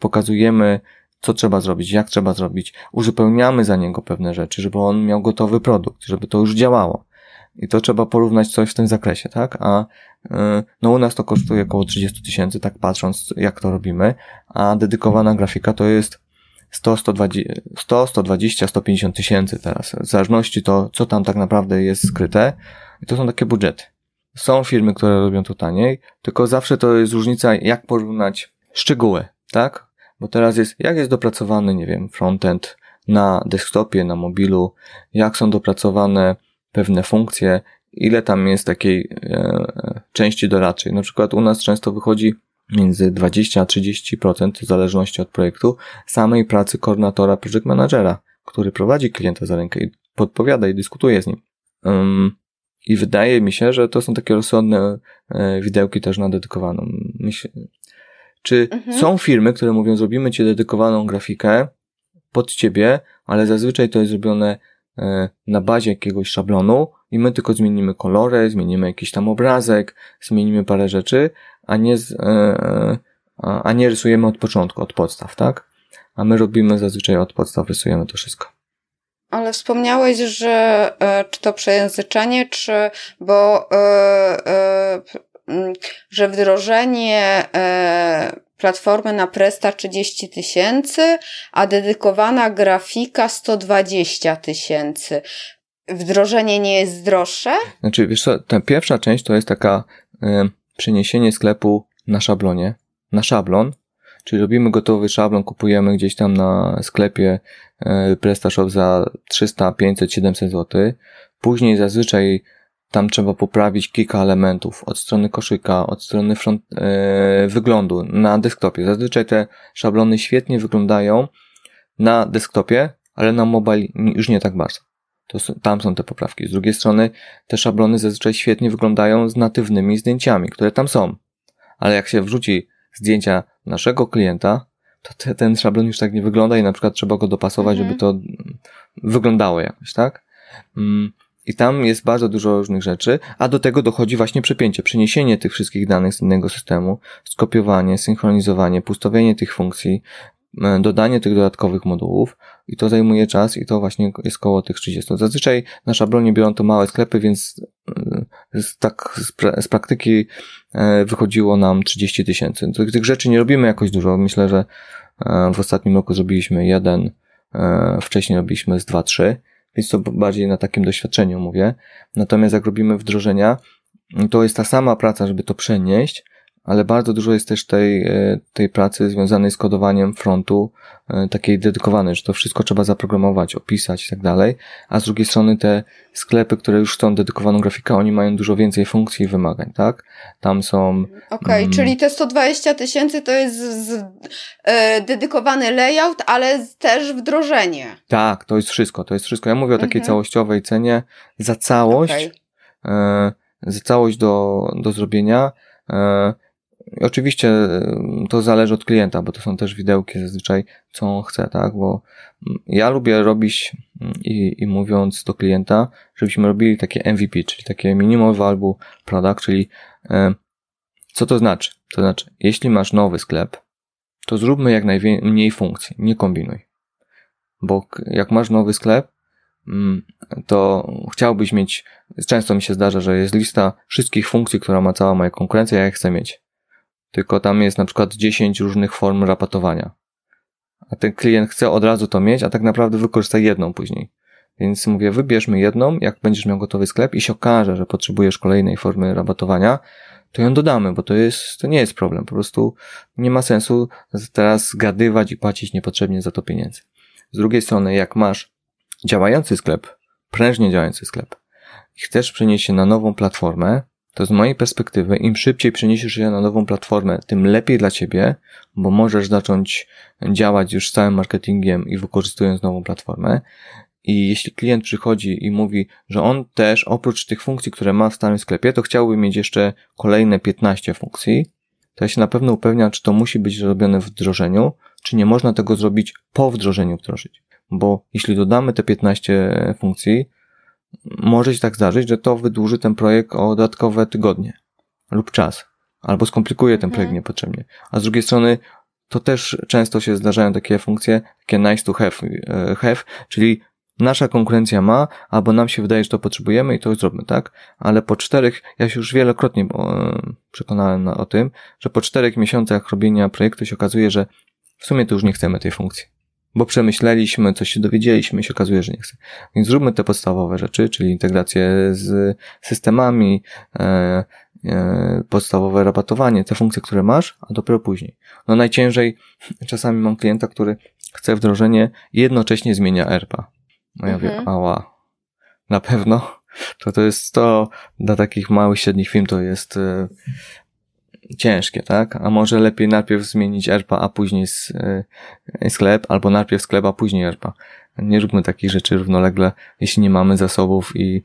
pokazujemy, co trzeba zrobić, jak trzeba zrobić, uzupełniamy za niego pewne rzeczy, żeby on miał gotowy produkt, żeby to już działało. I to trzeba porównać coś w tym zakresie, tak? A e, no u nas to kosztuje około 30 tysięcy, tak patrząc jak to robimy, a dedykowana grafika to jest 100, 120, 100, 120 150 tysięcy teraz. W zależności to, co tam tak naprawdę jest skryte. I to są takie budżety. Są firmy, które robią to taniej, tylko zawsze to jest różnica, jak porównać szczegóły, tak? Bo teraz jest, jak jest dopracowany, nie wiem, frontend na desktopie, na mobilu, jak są dopracowane pewne funkcje, ile tam jest takiej e, części doradczej. Na przykład u nas często wychodzi między 20 a 30% w zależności od projektu samej pracy koordynatora project managera, który prowadzi klienta za rękę i podpowiada i dyskutuje z nim. Um, I wydaje mi się, że to są takie rozsądne e, widełki też na dedykowaną. Myślę, czy mhm. są firmy, które mówią, zrobimy ci dedykowaną grafikę pod ciebie, ale zazwyczaj to jest zrobione e, na bazie jakiegoś szablonu i my tylko zmienimy kolory, zmienimy jakiś tam obrazek, zmienimy parę rzeczy, a nie, z, e, e, a nie rysujemy od początku, od podstaw, tak? A my robimy zazwyczaj od podstaw, rysujemy to wszystko. Ale wspomniałeś, że e, czy to przejęzyczenie, czy bo że wdrożenie platformy na Presta 30 tysięcy, a dedykowana grafika 120 tysięcy. wdrożenie nie jest droższe? Znaczy, wiesz co, ta pierwsza część to jest taka przeniesienie sklepu na szablonie, na szablon, czyli robimy gotowy szablon, kupujemy gdzieś tam na sklepie y, PrestaShop za 300, 500, 700 zł. Później zazwyczaj tam trzeba poprawić kilka elementów od strony koszyka, od strony front, y, wyglądu na desktopie. Zazwyczaj te szablony świetnie wyglądają na desktopie, ale na mobile już nie tak bardzo. To tam są te poprawki. Z drugiej strony te szablony zazwyczaj świetnie wyglądają z natywnymi zdjęciami, które tam są. Ale jak się wrzuci zdjęcia naszego klienta, to te, ten szablon już tak nie wygląda i na przykład trzeba go dopasować, mhm. żeby to wyglądało jakoś, tak? Mm, I tam jest bardzo dużo różnych rzeczy, a do tego dochodzi właśnie przepięcie, przeniesienie tych wszystkich danych z innego systemu, skopiowanie, synchronizowanie, pustowienie tych funkcji, E, dodanie tych dodatkowych modułów i to zajmuje czas i to właśnie jest koło tych 30. Zazwyczaj na szablonie biorą to małe sklepy, więc e, z, tak z, pra z praktyki e, wychodziło nam 30 tysięcy. Tych, tych rzeczy nie robimy jakoś dużo. Myślę, że w ostatnim roku zrobiliśmy jeden, wcześniej robiliśmy z dwa, trzy, więc to bardziej na takim doświadczeniu mówię. Natomiast jak robimy wdrożenia, to jest ta sama praca, żeby to przenieść, ale bardzo dużo jest też tej, e, tej pracy związanej z kodowaniem frontu, e, takiej dedykowanej, że to wszystko trzeba zaprogramować, opisać i tak dalej, a z drugiej strony te sklepy, które już chcą dedykowaną grafikę, oni mają dużo więcej funkcji i wymagań, tak? Tam są... Okej, okay, mm, czyli te 120 tysięcy to jest z, z, e, dedykowany layout, ale też wdrożenie. Tak, to jest wszystko, to jest wszystko. Ja mówię o takiej mhm. całościowej cenie za całość, okay. za całość do, do zrobienia, Oczywiście to zależy od klienta, bo to są też widełki zazwyczaj, co on chce, tak? Bo mm, ja lubię robić mm, i, i mówiąc do klienta, żebyśmy robili takie MVP, czyli takie minimum value product, czyli co to znaczy? To znaczy, jeśli masz nowy sklep, to zróbmy jak najmniej funkcji, nie kombinuj. Bo jak masz nowy sklep, mm, to chciałbyś mieć, często mi się zdarza, że jest lista wszystkich funkcji, która ma cała moja konkurencja, ja je chcę mieć tylko tam jest na przykład 10 różnych form rapatowania. A ten klient chce od razu to mieć, a tak naprawdę wykorzysta jedną później. Więc mówię, wybierzmy jedną, jak będziesz miał gotowy sklep i się okaże, że potrzebujesz kolejnej formy rabatowania, to ją dodamy, bo to jest, to nie jest problem. Po prostu nie ma sensu teraz zgadywać i płacić niepotrzebnie za to pieniędzy. Z drugiej strony, jak masz działający sklep, prężnie działający sklep i chcesz przenieść się na nową platformę, to z mojej perspektywy, im szybciej przeniesiesz się na nową platformę, tym lepiej dla ciebie, bo możesz zacząć działać już z całym marketingiem i wykorzystując nową platformę. I jeśli klient przychodzi i mówi, że on też oprócz tych funkcji, które ma w starym sklepie, to chciałby mieć jeszcze kolejne 15 funkcji, to ja się na pewno upewniam, czy to musi być zrobione w wdrożeniu, czy nie można tego zrobić po wdrożeniu wdrożyć. Bo jeśli dodamy te 15 funkcji, może się tak zdarzyć, że to wydłuży ten projekt o dodatkowe tygodnie lub czas, albo skomplikuje ten projekt mhm. niepotrzebnie. A z drugiej strony to też często się zdarzają takie funkcje, takie nice to have, e, have czyli nasza konkurencja ma, albo nam się wydaje, że to potrzebujemy i to zróbmy, tak? Ale po czterech, ja się już wielokrotnie e, przekonałem o tym, że po czterech miesiącach robienia projektu się okazuje, że w sumie to już nie chcemy tej funkcji bo przemyśleliśmy, coś się dowiedzieliśmy i się okazuje, że nie chce. Więc zróbmy te podstawowe rzeczy, czyli integrację z systemami, e, e, podstawowe rabatowanie, te funkcje, które masz, a dopiero później. No najciężej, czasami mam klienta, który chce wdrożenie i jednocześnie zmienia ERPA. No ja mhm. wiem, ała, na pewno. To to jest to, dla takich małych, średnich firm to jest e, ciężkie, tak? A może lepiej najpierw zmienić ERPA, a później y, sklep, albo najpierw sklep, a później ERPA. Nie róbmy takich rzeczy równolegle, jeśli nie mamy zasobów i,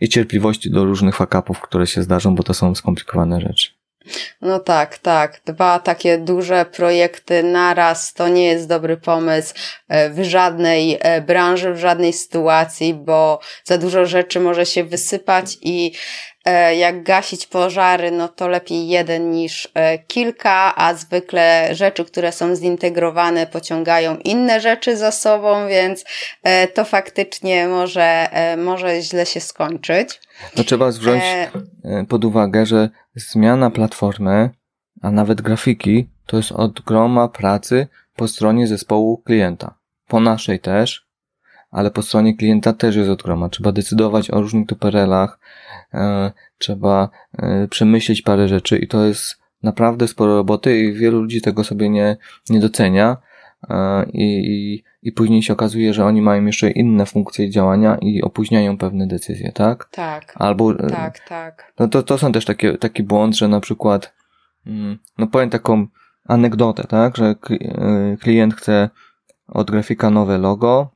i cierpliwości do różnych fakapów, które się zdarzą, bo to są skomplikowane rzeczy. No tak, tak. Dwa takie duże projekty naraz to nie jest dobry pomysł e, w żadnej e, branży, w żadnej sytuacji, bo za dużo rzeczy może się wysypać i E, jak gasić pożary, no to lepiej jeden niż e, kilka, a zwykle rzeczy, które są zintegrowane, pociągają inne rzeczy za sobą, więc e, to faktycznie może, może źle się skończyć. To trzeba wziąć pod uwagę, że zmiana platformy, a nawet grafiki, to jest od groma pracy po stronie zespołu klienta. Po naszej też, ale po stronie klienta też jest od groma. Trzeba decydować o różnych tuperelach, e, trzeba e, przemyśleć parę rzeczy i to jest naprawdę sporo roboty i wielu ludzi tego sobie nie, nie docenia e, i, i, i później się okazuje, że oni mają jeszcze inne funkcje działania i opóźniają pewne decyzje, tak? Tak. Albo, tak, tak. No to, to są też takie, taki błąd, że na przykład, mm, no powiem taką anegdotę, tak, że klient chce od grafika nowe logo,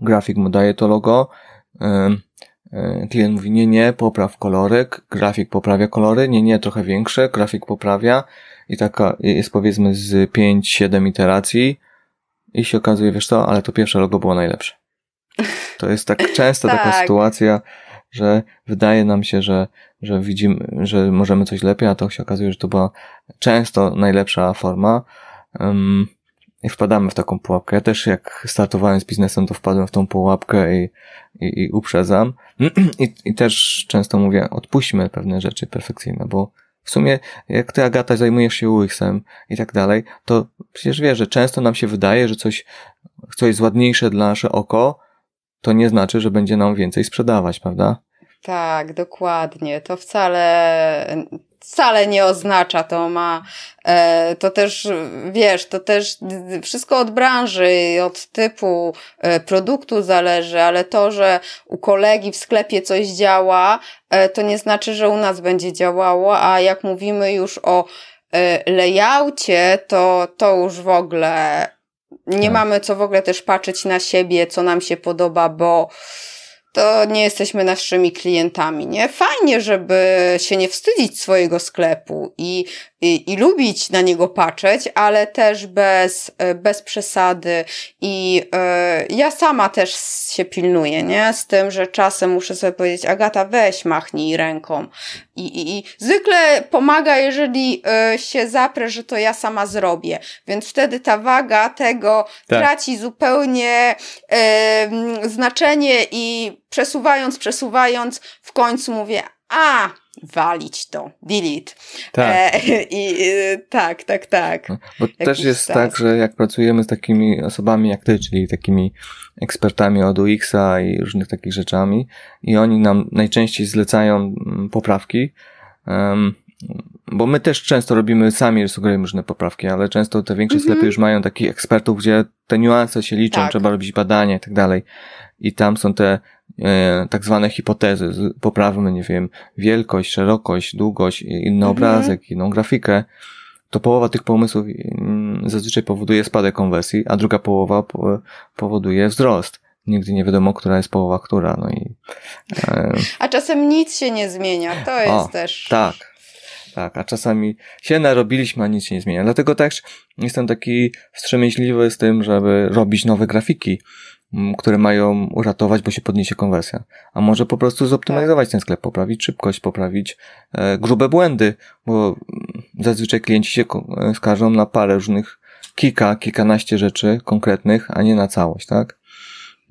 grafik mu daje to logo, klient mówi nie, nie, popraw kolorek, grafik poprawia kolory, nie, nie, trochę większe, grafik poprawia i taka jest powiedzmy z 5-7 iteracji i się okazuje, wiesz co, ale to pierwsze logo było najlepsze. To jest tak często taka tak. sytuacja, że wydaje nam się, że, że widzimy, że możemy coś lepiej, a to się okazuje, że to była często najlepsza forma. Um, i wpadamy w taką pułapkę. Ja też jak startowałem z biznesem, to wpadłem w tą pułapkę i, i, i uprzedzam. I, I też często mówię, odpuśćmy pewne rzeczy perfekcyjne, bo w sumie jak ty Agata zajmujesz się UX-em i tak dalej, to przecież wiesz, że często nam się wydaje, że coś, coś jest ładniejsze dla nasze oko, to nie znaczy, że będzie nam więcej sprzedawać, prawda? Tak, dokładnie. To wcale, wcale nie oznacza, to ma, e, to też, wiesz, to też wszystko od branży, od typu e, produktu zależy, ale to, że u kolegi w sklepie coś działa, e, to nie znaczy, że u nas będzie działało, a jak mówimy już o layoutie, to, to już w ogóle nie tak. mamy co w ogóle też patrzeć na siebie, co nam się podoba, bo to nie jesteśmy naszymi klientami, nie? Fajnie, żeby się nie wstydzić swojego sklepu i, i, i lubić na niego patrzeć, ale też bez, bez przesady i y, ja sama też się pilnuję, nie? Z tym, że czasem muszę sobie powiedzieć, Agata, weź machnij ręką. I, i, i zwykle pomaga, jeżeli y, się zaprę, że to ja sama zrobię. Więc wtedy ta waga tego tak. traci zupełnie znaczenie i przesuwając, przesuwając, w końcu mówię, a, walić to, delete. Tak. E, I e, tak, tak, tak. No, bo Jakiś też jest tak, tak, że jak pracujemy z takimi osobami jak ty, czyli takimi ekspertami od UX-a i różnych takich rzeczami i oni nam najczęściej zlecają mm, poprawki, um, bo my też często robimy sami, sugerujemy różne poprawki, ale często te większe mm -hmm. sklepy już mają takich ekspertów, gdzie te niuanse się liczą, tak. trzeba robić badania i tak dalej. I tam są te e, tak zwane hipotezy. Poprawmy, nie wiem, wielkość, szerokość, długość, inny mhm. obrazek, inną grafikę. To połowa tych pomysłów mm, zazwyczaj powoduje spadek konwersji, a druga połowa powoduje wzrost. Nigdy nie wiadomo, która jest połowa, która. No i, e... A czasem nic się nie zmienia. To jest o, też. Tak. Tak, a czasami się narobiliśmy, a nic się nie zmienia. Dlatego też jestem taki wstrzemięźliwy z tym, żeby robić nowe grafiki które mają uratować, bo się podniesie konwersja. A może po prostu zoptymalizować ten sklep, poprawić szybkość, poprawić e, grube błędy, bo zazwyczaj klienci się e, skarżą na parę różnych, kilka, kilkanaście rzeczy konkretnych, a nie na całość, tak?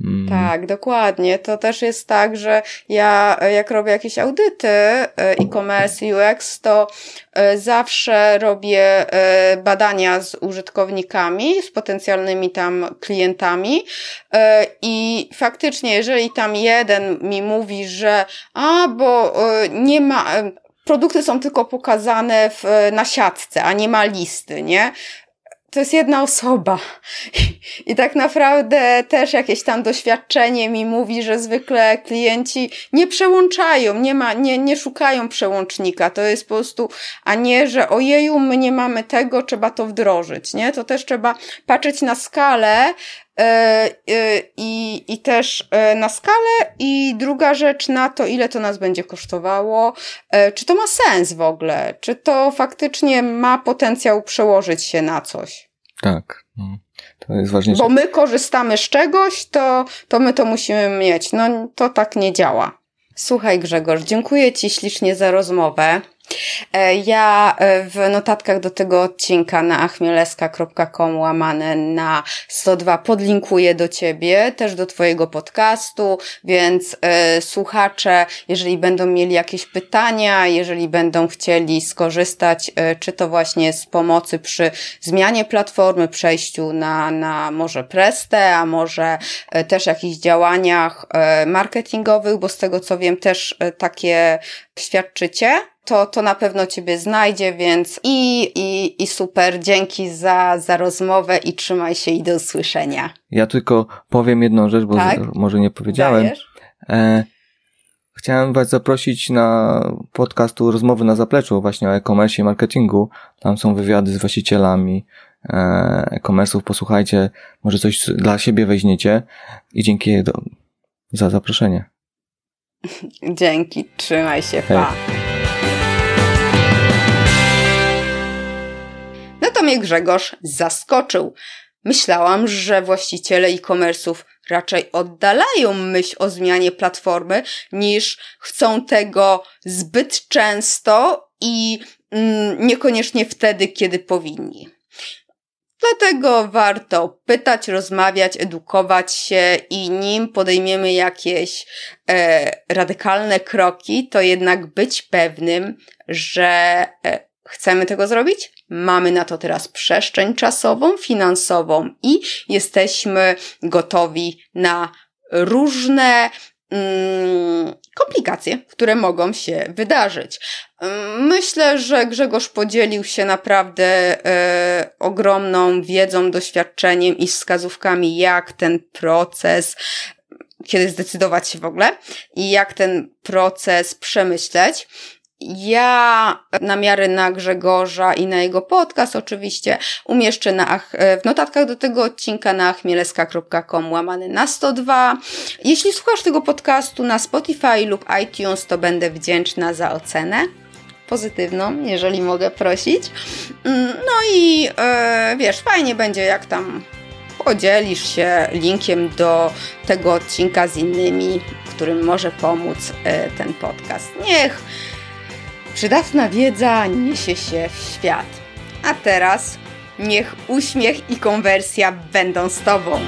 Mm. Tak, dokładnie. To też jest tak, że ja jak robię jakieś audyty e, e-commerce, UX, to e, zawsze robię e, badania z użytkownikami, z potencjalnymi tam klientami i faktycznie, jeżeli tam jeden mi mówi, że a, bo nie ma, produkty są tylko pokazane w, na siatce, a nie ma listy, nie? To jest jedna osoba. I, tak naprawdę też jakieś tam doświadczenie mi mówi, że zwykle klienci nie przełączają, nie ma, nie, nie szukają przełącznika. To jest po prostu, a nie, że ojeju, my nie mamy tego, trzeba to wdrożyć, nie? To też trzeba patrzeć na skalę, i, i też e, na skalę i druga rzecz na to, ile to nas będzie kosztowało, czy to ma sens w ogóle, czy to faktycznie ma potencjał przełożyć się na coś. Tak, no, to jest ważniejsze. Bo my korzystamy z czegoś, to, to my to musimy mieć. No to tak nie działa. Słuchaj Grzegorz, dziękuję Ci ślicznie za rozmowę. E, ja e, w notatkach do tego odcinka na achmieleska.com łamane na 102 podlinkuję do Ciebie, też do Twojego podcastu, więc e, słuchacze, jeżeli będą mieli jakieś pytania, jeżeli będą chcieli skorzystać, czy to właśnie z pomocy przy zmianie platformy, przejściu na, na może Prestę, a może też jakichś działaniach marketingowych, bo z tego co wiem też takie świadczycie, to, to na pewno Ciebie znajdzie, więc i, i, i super, dzięki za, za rozmowę i trzymaj się i do usłyszenia. Ja tylko powiem jedną rzecz, bo tak? może nie powiedziałem. E, chciałem Was zaprosić na podcastu Rozmowy na Zapleczu właśnie o e-commerce i marketingu. Tam są wywiady z właścicielami e, e-commerce'ów. Posłuchajcie, może coś dla siebie weźmiecie i dzięki do, za zaproszenie. Dzięki, trzymaj się, pa. To mnie Grzegorz zaskoczył. Myślałam, że właściciele e-commerce'ów raczej oddalają myśl o zmianie platformy, niż chcą tego zbyt często i mm, niekoniecznie wtedy, kiedy powinni. Dlatego warto pytać, rozmawiać, edukować się i nim podejmiemy jakieś e, radykalne kroki, to jednak być pewnym, że e, chcemy tego zrobić, mamy na to teraz przestrzeń czasową, finansową i jesteśmy gotowi na różne mm, komplikacje, które mogą się wydarzyć. Myślę, że Grzegorz podzielił się naprawdę e, ogromną wiedzą, doświadczeniem i wskazówkami, jak ten proces kiedy zdecydować się w ogóle i jak ten proces przemyśleć. Ja namiary na Grzegorza i na jego podcast oczywiście umieszczę na, w notatkach do tego odcinka na chmieleska.com łamany na 102. Jeśli słuchasz tego podcastu na Spotify lub iTunes, to będę wdzięczna za ocenę pozytywną, jeżeli mogę prosić. Mm, no i e, wiesz, fajnie będzie jak tam podzielisz się linkiem do tego odcinka z innymi, którym może pomóc e, ten podcast. Niech Przydatna wiedza niesie się w świat. A teraz niech uśmiech i konwersja będą z Tobą.